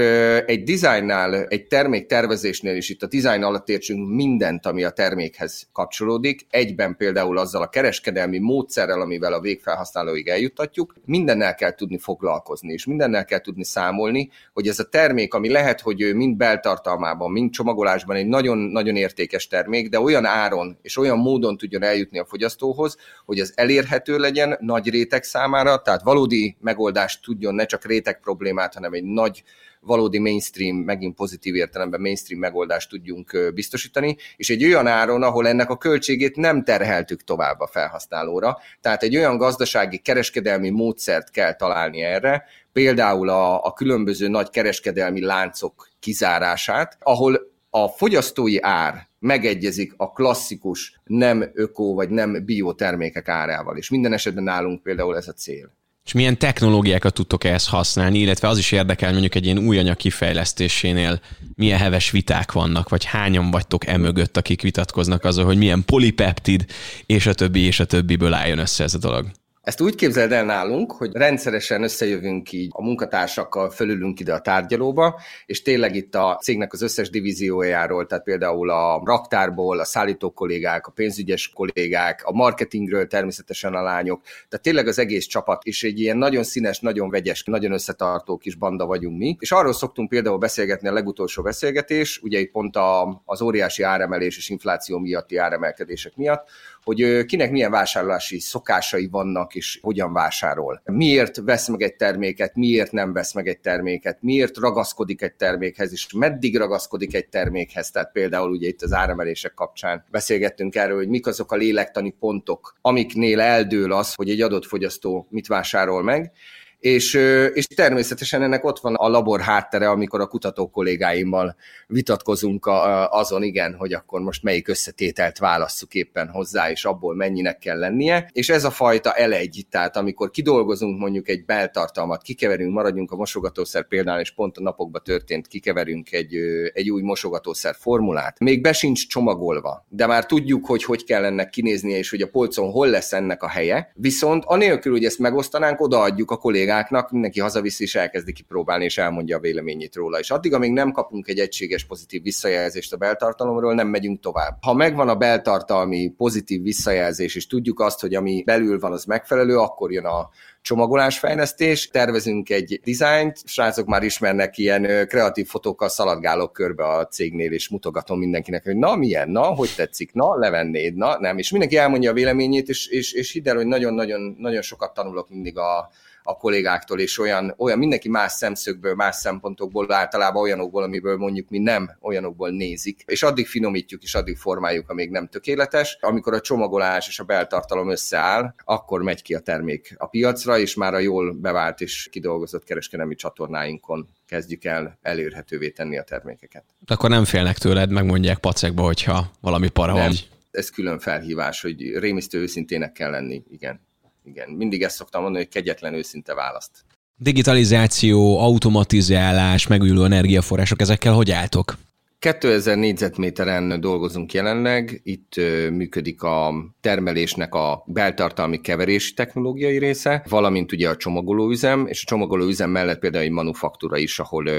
egy dizájnnál, egy termék tervezésnél is itt a dizájn alatt értsünk mindent, ami a termékhez kapcsolódik, egyben például azzal a kereskedelmi módszerrel, amivel a végfelhasználóig eljuttatjuk, mindennel kell tudni foglalkozni, és mindennel kell tudni számolni, hogy ez a termék, ami lehet, hogy mind beltartalmában, mind csomagolásban egy nagyon-nagyon értékes termék, de olyan áron és olyan módon tudjon eljutni a fogyasztóhoz, hogy az elérhető legyen nagy réteg számára, tehát valódi megoldást tudjon ne csak réteg problémát, hanem egy nagy valódi mainstream, megint pozitív értelemben mainstream megoldást tudjunk biztosítani, és egy olyan áron, ahol ennek a költségét nem terheltük tovább a felhasználóra. Tehát egy olyan gazdasági, kereskedelmi módszert kell találni erre, például a, a különböző nagy kereskedelmi láncok kizárását, ahol a fogyasztói ár megegyezik a klasszikus nem öko vagy nem biotermékek árával, és minden esetben nálunk például ez a cél és milyen technológiákat tudtok ehhez használni, illetve az is érdekel mondjuk egy ilyen új anyag kifejlesztésénél milyen heves viták vannak, vagy hányan vagytok emögött, akik vitatkoznak azon, hogy milyen polipeptid, és a többi, és a többiből álljon össze ez a dolog. Ezt úgy képzeld el nálunk, hogy rendszeresen összejövünk így a munkatársakkal, fölülünk ide a tárgyalóba, és tényleg itt a cégnek az összes divíziójáról, tehát például a raktárból, a szállító kollégák, a pénzügyes kollégák, a marketingről természetesen a lányok, tehát tényleg az egész csapat, és egy ilyen nagyon színes, nagyon vegyes, nagyon összetartó kis banda vagyunk mi. És arról szoktunk például beszélgetni a legutolsó beszélgetés, ugye itt pont a, az óriási áremelés és infláció miatti áremelkedések miatt, hogy kinek milyen vásárlási szokásai vannak, és hogyan vásárol. Miért vesz meg egy terméket, miért nem vesz meg egy terméket, miért ragaszkodik egy termékhez, és meddig ragaszkodik egy termékhez. Tehát például ugye itt az áremelések kapcsán beszélgettünk erről, hogy mik azok a lélektani pontok, amiknél eldől az, hogy egy adott fogyasztó mit vásárol meg, és, és természetesen ennek ott van a labor háttere, amikor a kutató kollégáimmal vitatkozunk a, azon, igen, hogy akkor most melyik összetételt válasszuk éppen hozzá, és abból mennyinek kell lennie. És ez a fajta elegy, tehát amikor kidolgozunk mondjuk egy beltartalmat, kikeverünk, maradjunk a mosogatószer például, és pont a napokban történt, kikeverünk egy, egy új mosogatószer formulát, még be sincs csomagolva, de már tudjuk, hogy hogy kell ennek kinéznie, és hogy a polcon hol lesz ennek a helye, viszont anélkül, hogy ezt megosztanánk, odaadjuk a kollégák kollégáknak, mindenki hazaviszi és elkezdi kipróbálni, és elmondja a véleményét róla. És addig, amíg nem kapunk egy egységes pozitív visszajelzést a beltartalomról, nem megyünk tovább. Ha megvan a beltartalmi pozitív visszajelzés, és tudjuk azt, hogy ami belül van, az megfelelő, akkor jön a csomagolásfejlesztés, tervezünk egy dizájnt, srácok már ismernek ilyen kreatív fotókkal szaladgálok körbe a cégnél, és mutogatom mindenkinek, hogy na milyen, na, hogy tetszik, na, levennéd, na, nem, és mindenki elmondja a véleményét, és, és, és hidd el, hogy nagyon-nagyon nagyon sokat tanulok mindig a, a kollégáktól, és olyan, olyan mindenki más szemszögből, más szempontokból, általában olyanokból, amiből mondjuk mi nem olyanokból nézik, és addig finomítjuk, és addig formáljuk, amíg nem tökéletes. Amikor a csomagolás és a beltartalom összeáll, akkor megy ki a termék a piacra, és már a jól bevált és kidolgozott kereskedelmi csatornáinkon kezdjük el elérhetővé tenni a termékeket. Akkor nem félnek tőled, megmondják pacekba, hogyha valami para nem. van. Ez külön felhívás, hogy rémisztő őszintének kell lenni, igen igen, mindig ezt szoktam mondani, hogy kegyetlen őszinte választ. Digitalizáció, automatizálás, megújuló energiaforrások, ezekkel hogy álltok? 2000 négyzetméteren dolgozunk jelenleg, itt működik a termelésnek a beltartalmi keverési technológiai része, valamint ugye a csomagolóüzem, és a csomagolóüzem mellett például egy manufaktúra is, ahol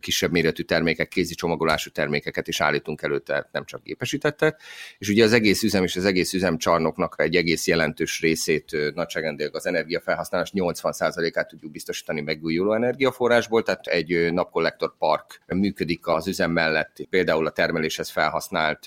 kisebb méretű termékek, kézi csomagolású termékeket is állítunk elő, tehát nem csak gépesítettet. És ugye az egész üzem és az egész üzemcsarnoknak egy egész jelentős részét, nagyságrendileg az energiafelhasználás 80%-át tudjuk biztosítani megújuló energiaforrásból, tehát egy napkollektor park működik az üzem mellett például a termeléshez felhasznált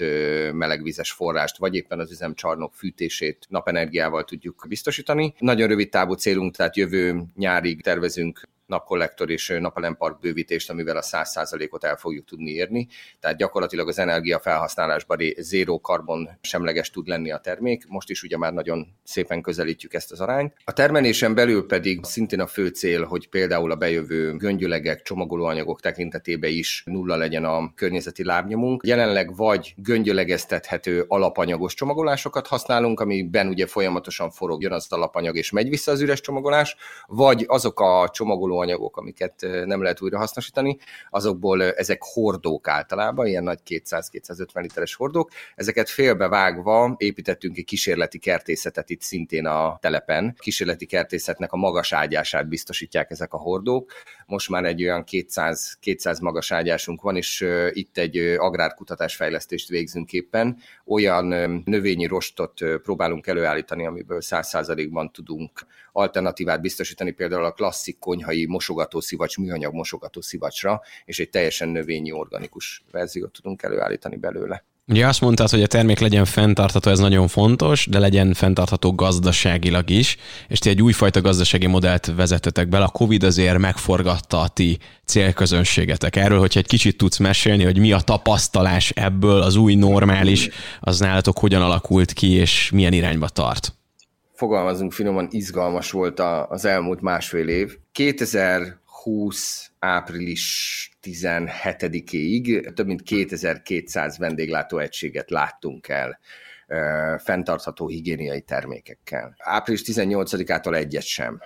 melegvizes forrást, vagy éppen az üzemcsarnok fűtését napenergiával tudjuk biztosítani. Nagyon rövid távú célunk, tehát jövő nyárig tervezünk napkollektor és napelempark bővítést, amivel a 100%-ot el fogjuk tudni érni. Tehát gyakorlatilag az energia felhasználásban zéró karbon semleges tud lenni a termék. Most is ugye már nagyon szépen közelítjük ezt az arányt. A termelésen belül pedig szintén a fő cél, hogy például a bejövő göngyölegek, csomagolóanyagok tekintetében is nulla legyen a környezeti lábnyomunk. Jelenleg vagy göngyölegeztethető alapanyagos csomagolásokat használunk, amiben ugye folyamatosan forog, jön az alapanyag és megy vissza az üres csomagolás, vagy azok a csomagoló anyagok, amiket nem lehet újra hasznosítani, azokból ezek hordók általában, ilyen nagy 200-250 literes hordók, ezeket félbevágva építettünk egy kísérleti kertészetet itt szintén a telepen. Kísérleti kertészetnek a magas ágyását biztosítják ezek a hordók. Most már egy olyan 200, 200 magas ágyásunk van, és itt egy agrárkutatásfejlesztést végzünk éppen. Olyan növényi rostot próbálunk előállítani, amiből 100%-ban tudunk alternatívát biztosítani például a klasszik konyhai mosogatószivacs, műanyag mosogatószivacsra, és egy teljesen növényi organikus verziót tudunk előállítani belőle. Ugye azt mondtad, hogy a termék legyen fenntartható, ez nagyon fontos, de legyen fenntartható gazdaságilag is, és ti egy újfajta gazdasági modellt vezetetek be. A Covid azért megforgatta a ti célközönségetek. Erről, hogyha egy kicsit tudsz mesélni, hogy mi a tapasztalás ebből, az új normális, az nálatok hogyan alakult ki, és milyen irányba tart? Fogalmazunk finoman, izgalmas volt az elmúlt másfél év. 2020 április 17-ig több mint 2200 vendéglátóegységet láttunk el fenntartható higiéniai termékekkel. Április 18-ától egyet sem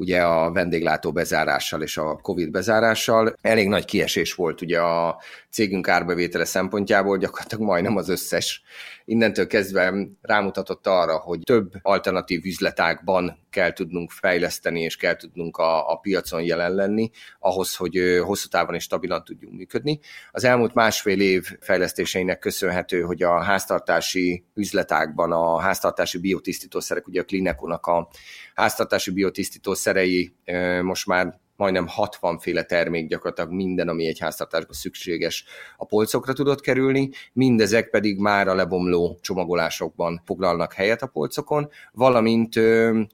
ugye a vendéglátó bezárással és a Covid bezárással. Elég nagy kiesés volt ugye a cégünk árbevétele szempontjából, gyakorlatilag majdnem az összes. Innentől kezdve rámutatott arra, hogy több alternatív üzletágban kell tudnunk fejleszteni, és kell tudnunk a, a piacon jelen lenni, ahhoz, hogy hosszú távon és stabilan tudjunk működni. Az elmúlt másfél év fejlesztéseinek köszönhető, hogy a háztartási üzletágban a háztartási biotisztítószerek, ugye a Klinekonak a háztartási biotisztítószerei most már majdnem 60 féle termék, gyakorlatilag minden, ami egy háztartásban szükséges, a polcokra tudott kerülni, mindezek pedig már a lebomló csomagolásokban foglalnak helyet a polcokon, valamint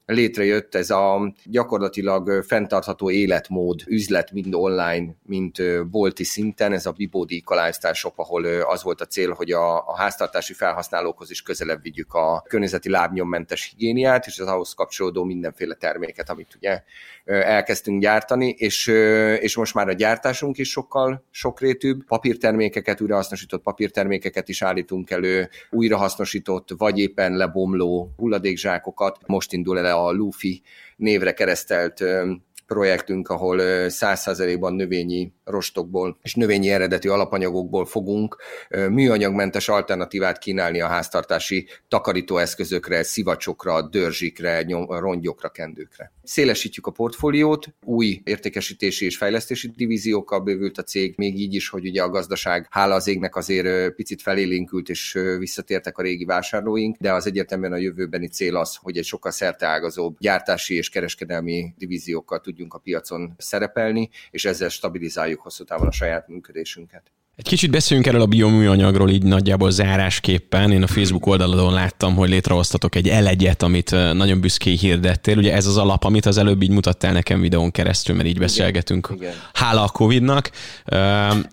létrejött ez a gyakorlatilag fenntartható életmód üzlet, mind online, mint ö, bolti szinten, ez a Bibodi Lifestyle Shop, ahol az volt a cél, hogy a, a háztartási felhasználókhoz is közelebb vigyük a környezeti lábnyommentes higiéniát, és az ahhoz kapcsolódó mindenféle terméket, amit ugye elkezdtünk gyártani, és, és most már a gyártásunk is sokkal sokrétűbb. Papírtermékeket, újrahasznosított papírtermékeket is állítunk elő, újrahasznosított vagy éppen lebomló hulladékzsákokat. Most indul el a Luffy névre keresztelt projektünk, ahol 100%-ban növényi rostokból és növényi eredetű alapanyagokból fogunk műanyagmentes alternatívát kínálni a háztartási takarítóeszközökre, szivacsokra, dörzsikre, rongyokra, kendőkre. Szélesítjük a portfóliót, új értékesítési és fejlesztési divíziókkal bővült a cég, még így is, hogy ugye a gazdaság hála az égnek azért picit felélénkült és visszatértek a régi vásárlóink, de az egyértelműen a jövőbeni cél az, hogy egy sokkal szerteágazóbb gyártási és kereskedelmi divíziókkal tudjunk a piacon szerepelni, és ezzel stabilizáljuk hosszú távon a saját működésünket. Egy kicsit beszéljünk erről a bioműanyagról így nagyjából zárásképpen. Én a Facebook oldalon láttam, hogy létrehoztatok egy elegyet, amit nagyon büszké hirdettél. Ugye ez az alap, amit az előbb így mutattál nekem videón keresztül, mert így beszélgetünk. Igen. Hála a Covid-nak.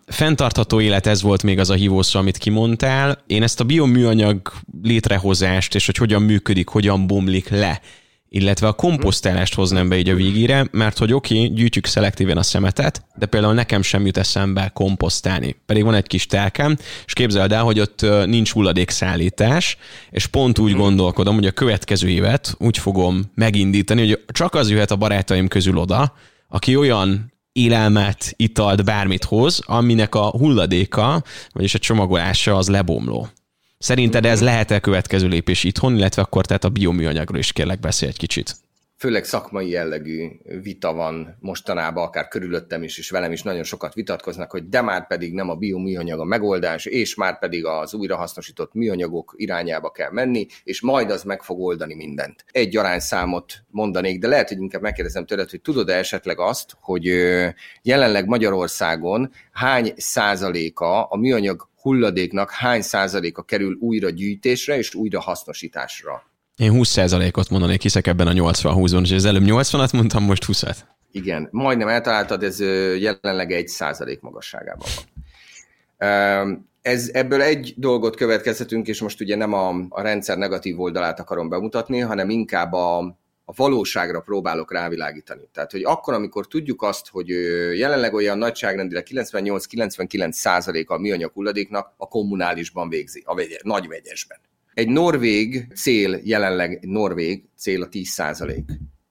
Fentartható élet, ez volt még az a hívószó, amit kimondtál. Én ezt a bioműanyag létrehozást, és hogy hogyan működik, hogyan bomlik le, illetve a komposztálást hoznám be így a végére, mert hogy oké, okay, gyűjtjük szelektíven a szemetet, de például nekem sem jut eszembe komposztálni. Pedig van egy kis telkem, és képzeld el, hogy ott nincs hulladékszállítás, és pont úgy gondolkodom, hogy a következő évet úgy fogom megindítani, hogy csak az jöhet a barátaim közül oda, aki olyan élelmet, italt, bármit hoz, aminek a hulladéka, vagyis a csomagolása az lebomló. Szerinted ez lehet-e következő lépés itthon, illetve akkor tehát a bioműanyagról is kérlek beszélj egy kicsit? főleg szakmai jellegű vita van mostanában, akár körülöttem is, és velem is nagyon sokat vitatkoznak, hogy de már pedig nem a bioműanyag a megoldás, és már pedig az újrahasznosított műanyagok irányába kell menni, és majd az meg fog oldani mindent. Egy arányszámot mondanék, de lehet, hogy inkább megkérdezem tőled, hogy tudod-e esetleg azt, hogy jelenleg Magyarországon hány százaléka a műanyag hulladéknak hány százaléka kerül újra gyűjtésre és újra hasznosításra? Én 20%-ot mondanék, hiszek ebben a 80-20-ban, és az előbb 80-at mondtam, most 20-at. Igen, majdnem eltaláltad, ez jelenleg egy százalék magasságában van. Ez, ebből egy dolgot következhetünk, és most ugye nem a, a rendszer negatív oldalát akarom bemutatni, hanem inkább a, a valóságra próbálok rávilágítani. Tehát, hogy akkor, amikor tudjuk azt, hogy jelenleg olyan nagyságrendileg 98-99 százaléka a műanyag hulladéknak a kommunálisban végzi, a vegye, nagy vegyesben. Egy norvég cél, jelenleg norvég cél a 10 százalék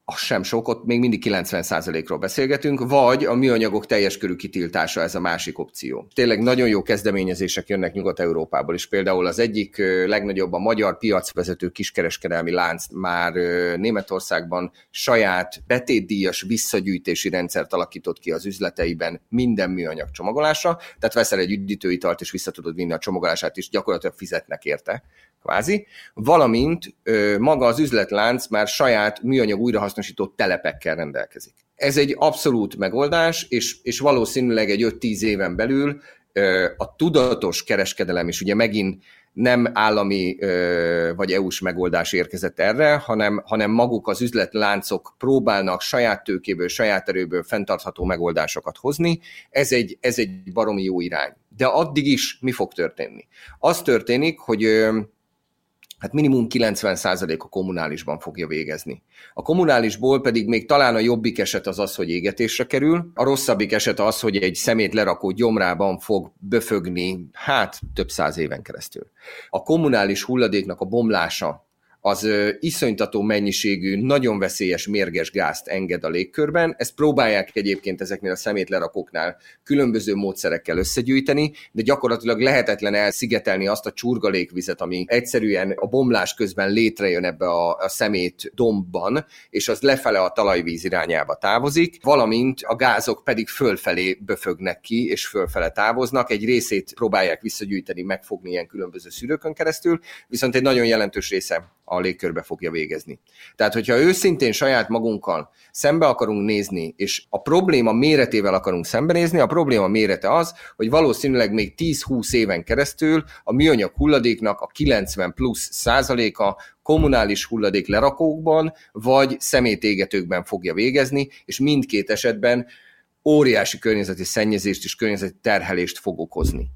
az sem sok, ott még mindig 90%-ról beszélgetünk, vagy a műanyagok teljes körű kitiltása ez a másik opció. Tényleg nagyon jó kezdeményezések jönnek Nyugat-Európából is. Például az egyik legnagyobb a magyar piacvezető kiskereskedelmi lánc már Németországban saját betétdíjas visszagyűjtési rendszert alakított ki az üzleteiben minden műanyag csomagolásra, tehát veszel egy üdítőitalt és vissza tudod vinni a csomagolását, és gyakorlatilag fizetnek érte kvázi, valamint ö, maga az üzletlánc már saját műanyag újrahasznosító telepekkel rendelkezik. Ez egy abszolút megoldás, és, és valószínűleg egy 5-10 éven belül ö, a tudatos kereskedelem is ugye megint nem állami ö, vagy EU-s megoldás érkezett erre, hanem, hanem maguk az üzletláncok próbálnak saját tőkéből, saját erőből fenntartható megoldásokat hozni. Ez egy, ez egy baromi jó irány. De addig is mi fog történni? Az történik, hogy ö, hát minimum 90% a kommunálisban fogja végezni. A kommunálisból pedig még talán a jobbik eset az az, hogy égetésre kerül, a rosszabbik eset az, hogy egy szemét lerakó gyomrában fog böfögni, hát több száz éven keresztül. A kommunális hulladéknak a bomlása az iszonytató mennyiségű, nagyon veszélyes mérges gázt enged a légkörben. Ezt próbálják egyébként ezeknél a szemétlerakóknál különböző módszerekkel összegyűjteni, de gyakorlatilag lehetetlen elszigetelni azt a csurgalékvizet, ami egyszerűen a bomlás közben létrejön ebbe a, a szemét dombban, és az lefele a talajvíz irányába távozik, valamint a gázok pedig fölfelé böfögnek ki, és fölfele távoznak. Egy részét próbálják visszagyűjteni, megfogni ilyen különböző szűrőkön keresztül, viszont egy nagyon jelentős része a légkörbe fogja végezni. Tehát, hogyha őszintén saját magunkkal szembe akarunk nézni, és a probléma méretével akarunk szembenézni, a probléma mérete az, hogy valószínűleg még 10-20 éven keresztül a műanyag hulladéknak a 90 plusz százaléka kommunális hulladék lerakókban, vagy szemétégetőkben fogja végezni, és mindkét esetben óriási környezeti szennyezést és környezeti terhelést fog okozni.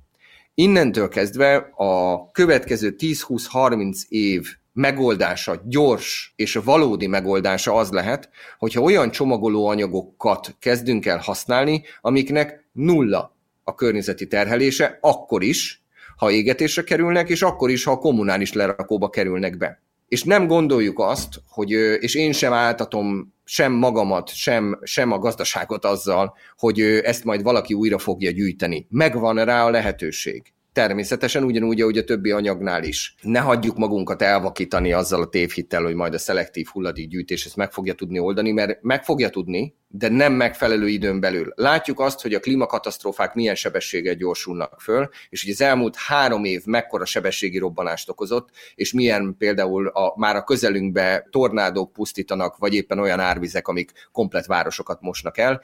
Innentől kezdve a következő 10-20-30 év megoldása, gyors és valódi megoldása az lehet, hogyha olyan csomagoló anyagokat kezdünk el használni, amiknek nulla a környezeti terhelése, akkor is, ha égetésre kerülnek, és akkor is, ha a kommunális lerakóba kerülnek be. És nem gondoljuk azt, hogy, és én sem áltatom sem magamat, sem, sem a gazdaságot azzal, hogy ezt majd valaki újra fogja gyűjteni. Megvan rá a lehetőség. Természetesen ugyanúgy, ahogy a többi anyagnál is. Ne hagyjuk magunkat elvakítani azzal a tévhittel, hogy majd a szelektív hulladékgyűjtés ezt meg fogja tudni oldani, mert meg fogja tudni, de nem megfelelő időn belül. Látjuk azt, hogy a klímakatasztrófák milyen sebességgel gyorsulnak föl, és hogy az elmúlt három év mekkora sebességi robbanást okozott, és milyen például a, már a közelünkbe tornádók pusztítanak, vagy éppen olyan árvizek, amik komplet városokat mosnak el.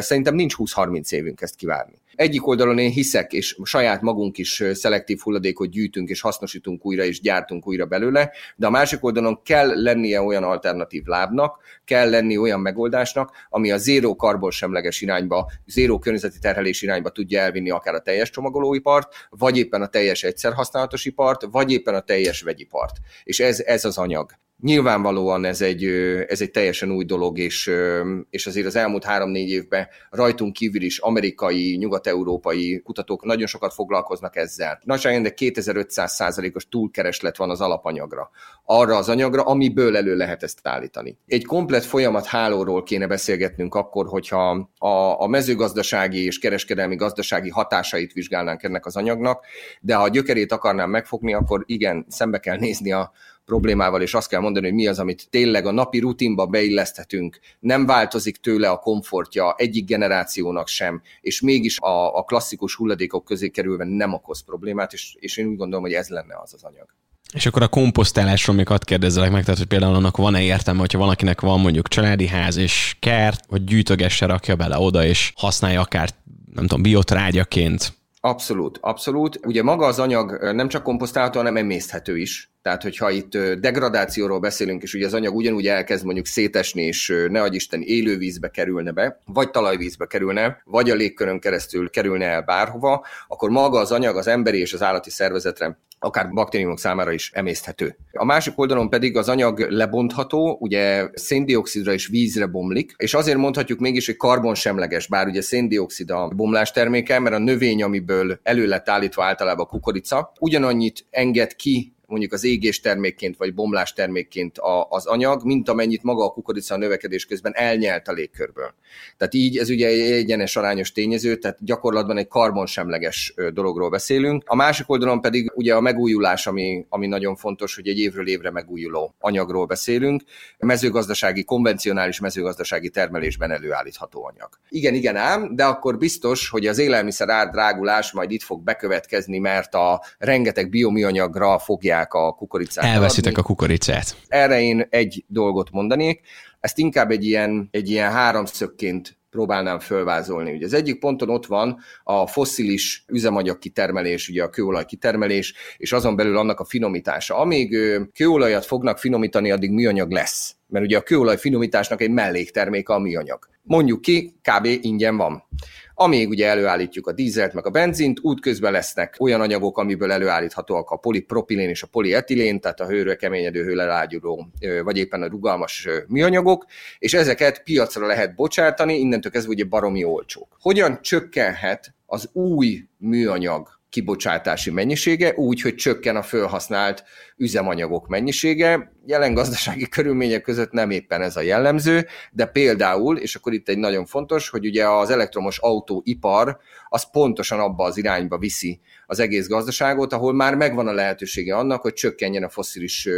Szerintem nincs 20-30 évünk ezt kivárni. Egyik oldalon én hiszek, és saját magunk is szelektív hulladékot gyűjtünk, és hasznosítunk újra, és gyártunk újra belőle, de a másik oldalon kell lennie olyan alternatív lábnak, kell lenni olyan megoldásnak, ami a zéró karbonsemleges irányba, zéró környezeti terhelés irányba tudja elvinni akár a teljes csomagolóipart, vagy éppen a teljes egyszerhasználatos ipart, vagy éppen a teljes vegyipart. És ez, ez az anyag. Nyilvánvalóan ez egy, ez egy teljesen új dolog, és, és azért az elmúlt három-négy évben rajtunk kívül is amerikai, nyugat-európai kutatók nagyon sokat foglalkoznak ezzel. Nagyságrendek 2500 százalékos túlkereslet van az alapanyagra. Arra az anyagra, amiből elő lehet ezt állítani. Egy komplet folyamat hálóról kéne beszélgetnünk akkor, hogyha a, a mezőgazdasági és kereskedelmi gazdasági hatásait vizsgálnánk ennek az anyagnak, de ha a gyökerét akarnám megfogni, akkor igen, szembe kell nézni a, problémával, és azt kell mondani, hogy mi az, amit tényleg a napi rutinba beilleszthetünk, nem változik tőle a komfortja egyik generációnak sem, és mégis a, a klasszikus hulladékok közé kerülve nem okoz problémát, és, és én úgy gondolom, hogy ez lenne az az anyag. És akkor a komposztálásról még hadd kérdezzelek meg, tehát hogy például annak van-e értelme, hogyha valakinek van mondjuk családi ház és kert, hogy gyűjtögesse, rakja bele oda, és használja akár, nem tudom, biotrágyaként. Abszolút, abszolút. Ugye maga az anyag nem csak komposztálható, hanem emészthető is. Tehát, hogyha itt degradációról beszélünk, és ugye az anyag ugyanúgy elkezd mondjuk szétesni, és ne Isten élővízbe kerülne be, vagy talajvízbe kerülne, vagy a légkörön keresztül kerülne el bárhova, akkor maga az anyag az emberi és az állati szervezetre akár baktériumok számára is emészthető. A másik oldalon pedig az anyag lebontható, ugye széndiokszidra és vízre bomlik, és azért mondhatjuk mégis, hogy karbonsemleges, bár ugye széndiokszid a bomlás terméke, mert a növény, amiből elő lett állítva általában a kukorica, ugyanannyit enged ki mondjuk az égés termékként vagy bomlás termékként a, az anyag, mint amennyit maga a kukorica a növekedés közben elnyelt a légkörből. Tehát így ez ugye egy egyenes arányos tényező, tehát gyakorlatban egy karbonsemleges dologról beszélünk. A másik oldalon pedig ugye a megújulás, ami, ami nagyon fontos, hogy egy évről évre megújuló anyagról beszélünk. Mezőgazdasági, konvencionális mezőgazdasági termelésben előállítható anyag. Igen, igen ám, de akkor biztos, hogy az élelmiszer ár majd itt fog bekövetkezni, mert a rengeteg biomianyagra fogják fogják a kukoricát. Elveszitek adni. a kukoricát. Erre én egy dolgot mondanék, ezt inkább egy ilyen, egy ilyen háromszögként próbálnám fölvázolni. Ugye az egyik ponton ott van a fosszilis üzemanyag kitermelés, ugye a kőolaj kitermelés, és azon belül annak a finomítása. Amíg kőolajat fognak finomítani, addig műanyag lesz. Mert ugye a kőolaj finomításnak egy mellékterméke a műanyag. Mondjuk ki, kb. ingyen van. Amíg ugye előállítjuk a dízelt meg a benzint, útközben lesznek olyan anyagok, amiből előállíthatóak a polipropilén és a polietilén, tehát a hőre keményedő, hőlelágyuló, vagy éppen a rugalmas műanyagok, és ezeket piacra lehet bocsátani, innentől kezdve ugye baromi olcsók. Hogyan csökkenhet az új műanyag kibocsátási mennyisége, úgy, hogy csökken a felhasznált üzemanyagok mennyisége. Jelen gazdasági körülmények között nem éppen ez a jellemző, de például, és akkor itt egy nagyon fontos, hogy ugye az elektromos autóipar az pontosan abba az irányba viszi az egész gazdaságot, ahol már megvan a lehetősége annak, hogy csökkenjen a foszilis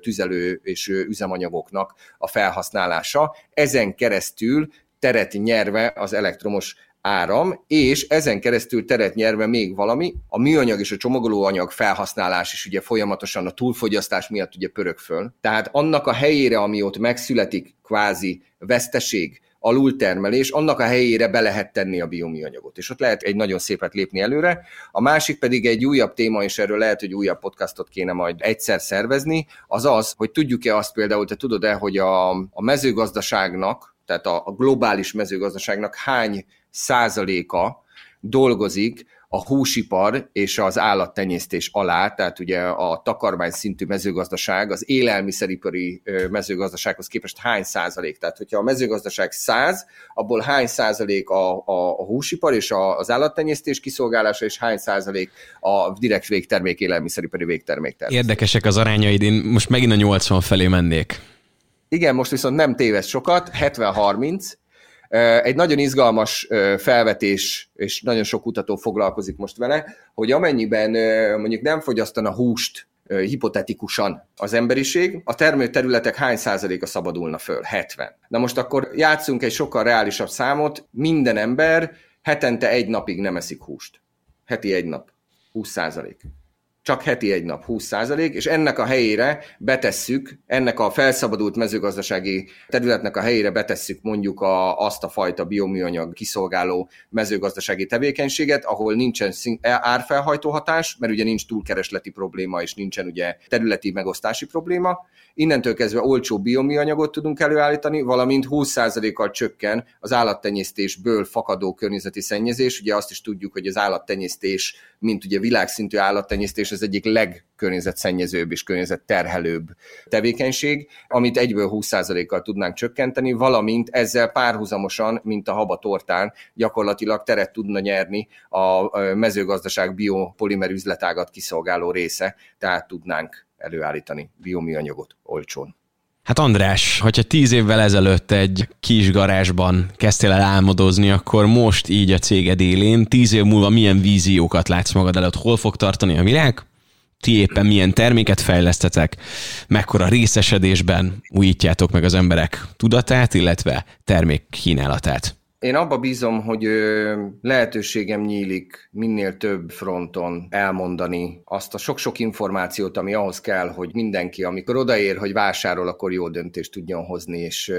tüzelő és üzemanyagoknak a felhasználása. Ezen keresztül teret nyerve az elektromos áram, és ezen keresztül teret nyerve még valami, a műanyag és a csomagolóanyag felhasználás is ugye folyamatosan a túlfogyasztás miatt ugye pörög föl. Tehát annak a helyére, ami ott megszületik, kvázi veszteség, alultermelés, annak a helyére be lehet tenni a bioműanyagot, és ott lehet egy nagyon szépet lépni előre. A másik pedig egy újabb téma, és erről lehet, hogy újabb podcastot kéne majd egyszer szervezni, az az, hogy tudjuk-e azt például, te tudod-e, hogy a, a mezőgazdaságnak, tehát a, a globális mezőgazdaságnak hány százaléka dolgozik a húsipar és az állattenyésztés alá, tehát ugye a takarmány szintű mezőgazdaság az élelmiszeripari mezőgazdasághoz képest hány százalék? Tehát, hogyha a mezőgazdaság száz, abból hány százalék a, a, a húsipar és a, az állattenyésztés kiszolgálása, és hány százalék a direkt végtermék, élelmiszeripari végtermék termék. Érdekesek az arányaid, én most megint a 80 felé mennék. Igen, most viszont nem téved sokat, 70-30, egy nagyon izgalmas felvetés, és nagyon sok kutató foglalkozik most vele, hogy amennyiben mondjuk nem fogyasztana húst hipotetikusan az emberiség, a termőterületek hány százaléka szabadulna föl? 70. Na most akkor játszunk egy sokkal reálisabb számot, minden ember hetente egy napig nem eszik húst. Heti egy nap. 20 százalék csak heti egy nap 20%, és ennek a helyére betesszük, ennek a felszabadult mezőgazdasági területnek a helyére betesszük mondjuk a, azt a fajta bioműanyag kiszolgáló mezőgazdasági tevékenységet, ahol nincsen árfelhajtó hatás, mert ugye nincs túlkeresleti probléma, és nincsen ugye területi megosztási probléma, Innentől kezdve olcsó bioműanyagot tudunk előállítani, valamint 20%-kal csökken az állattenyésztésből fakadó környezeti szennyezés. Ugye azt is tudjuk, hogy az állattenyésztés, mint ugye világszintű állattenyésztés, az egyik legkörnyezetszennyezőbb és környezetterhelőbb tevékenység, amit egyből 20%-kal tudnánk csökkenteni, valamint ezzel párhuzamosan, mint a haba tortán, gyakorlatilag teret tudna nyerni a mezőgazdaság biopolimer üzletágat kiszolgáló része, tehát tudnánk előállítani bioműanyagot olcsón. Hát András, hogyha tíz évvel ezelőtt egy kis garázsban kezdtél el álmodozni, akkor most így a céged élén, tíz év múlva milyen víziókat látsz magad előtt? Hol fog tartani a világ? ti éppen milyen terméket fejlesztetek, mekkora részesedésben újítjátok meg az emberek tudatát, illetve termék kínálatát. Én abba bízom, hogy lehetőségem nyílik minél több fronton elmondani azt a sok-sok információt, ami ahhoz kell, hogy mindenki, amikor odaér, hogy vásárol, akkor jó döntést tudjon hozni, és,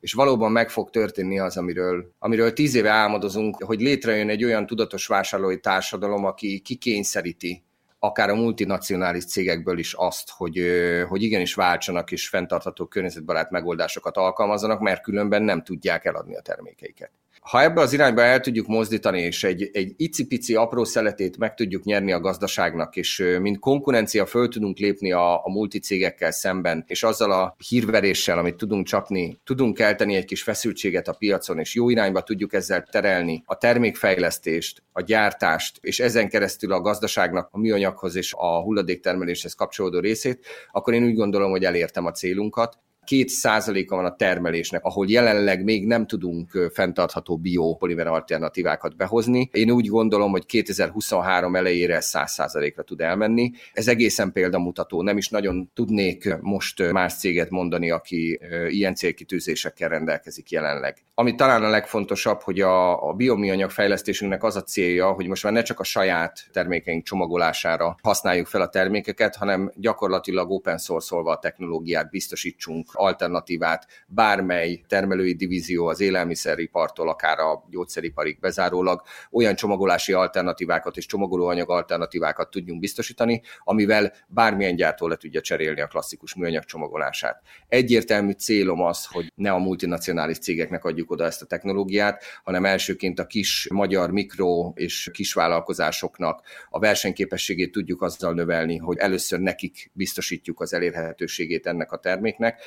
és valóban meg fog történni az, amiről, amiről tíz éve álmodozunk, hogy létrejön egy olyan tudatos vásárlói társadalom, aki kikényszeríti akár a multinacionális cégekből is azt, hogy, hogy igenis váltsanak és fenntartható környezetbarát megoldásokat alkalmazzanak, mert különben nem tudják eladni a termékeiket ha ebbe az irányba el tudjuk mozdítani, és egy, egy icipici apró szeletét meg tudjuk nyerni a gazdaságnak, és mint konkurencia föl tudunk lépni a, a multicégekkel szemben, és azzal a hírveréssel, amit tudunk csapni, tudunk elteni egy kis feszültséget a piacon, és jó irányba tudjuk ezzel terelni a termékfejlesztést, a gyártást, és ezen keresztül a gazdaságnak a műanyaghoz és a hulladéktermeléshez kapcsolódó részét, akkor én úgy gondolom, hogy elértem a célunkat, két százaléka van a termelésnek, ahol jelenleg még nem tudunk fenntartható biopolimer alternatívákat behozni. Én úgy gondolom, hogy 2023 elejére 100 százalékra tud elmenni. Ez egészen példamutató. Nem is nagyon tudnék most más céget mondani, aki ilyen célkitűzésekkel rendelkezik jelenleg. Ami talán a legfontosabb, hogy a, a biomianyag fejlesztésünknek az a célja, hogy most már ne csak a saját termékeink csomagolására használjuk fel a termékeket, hanem gyakorlatilag open source-olva a technológiát biztosítsunk alternatívát bármely termelői divízió az élelmiszeripartól, akár a gyógyszeriparig bezárólag olyan csomagolási alternatívákat és csomagolóanyag alternatívákat tudjunk biztosítani, amivel bármilyen gyártó le tudja cserélni a klasszikus műanyag csomagolását. Egyértelmű célom az, hogy ne a multinacionális cégeknek adjuk oda ezt a technológiát, hanem elsőként a kis magyar mikro és kisvállalkozásoknak a versenyképességét tudjuk azzal növelni, hogy először nekik biztosítjuk az elérhetőségét ennek a terméknek,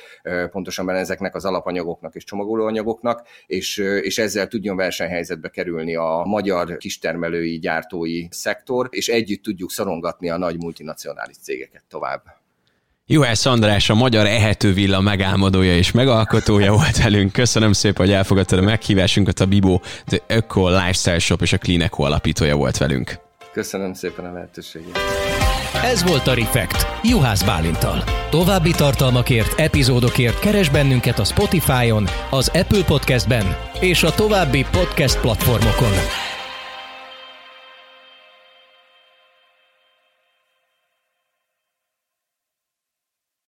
pontosabban ezeknek az alapanyagoknak és csomagolóanyagoknak, és, és ezzel tudjon versenyhelyzetbe kerülni a magyar kistermelői, gyártói szektor, és együtt tudjuk szorongatni a nagy multinacionális cégeket tovább. Juhász András, a magyar ehető villa megálmodója és megalkotója volt velünk. Köszönöm szépen, hogy elfogadtad a meghívásunkat. A Bibo, The Eco Lifestyle Shop és a Clean Eco alapítója volt velünk. Köszönöm szépen a lehetőséget. Ez volt a Refekt, Juhász Bálintal. További tartalmakért, epizódokért keres bennünket a Spotify-on, az Apple Podcast-ben és a további podcast platformokon.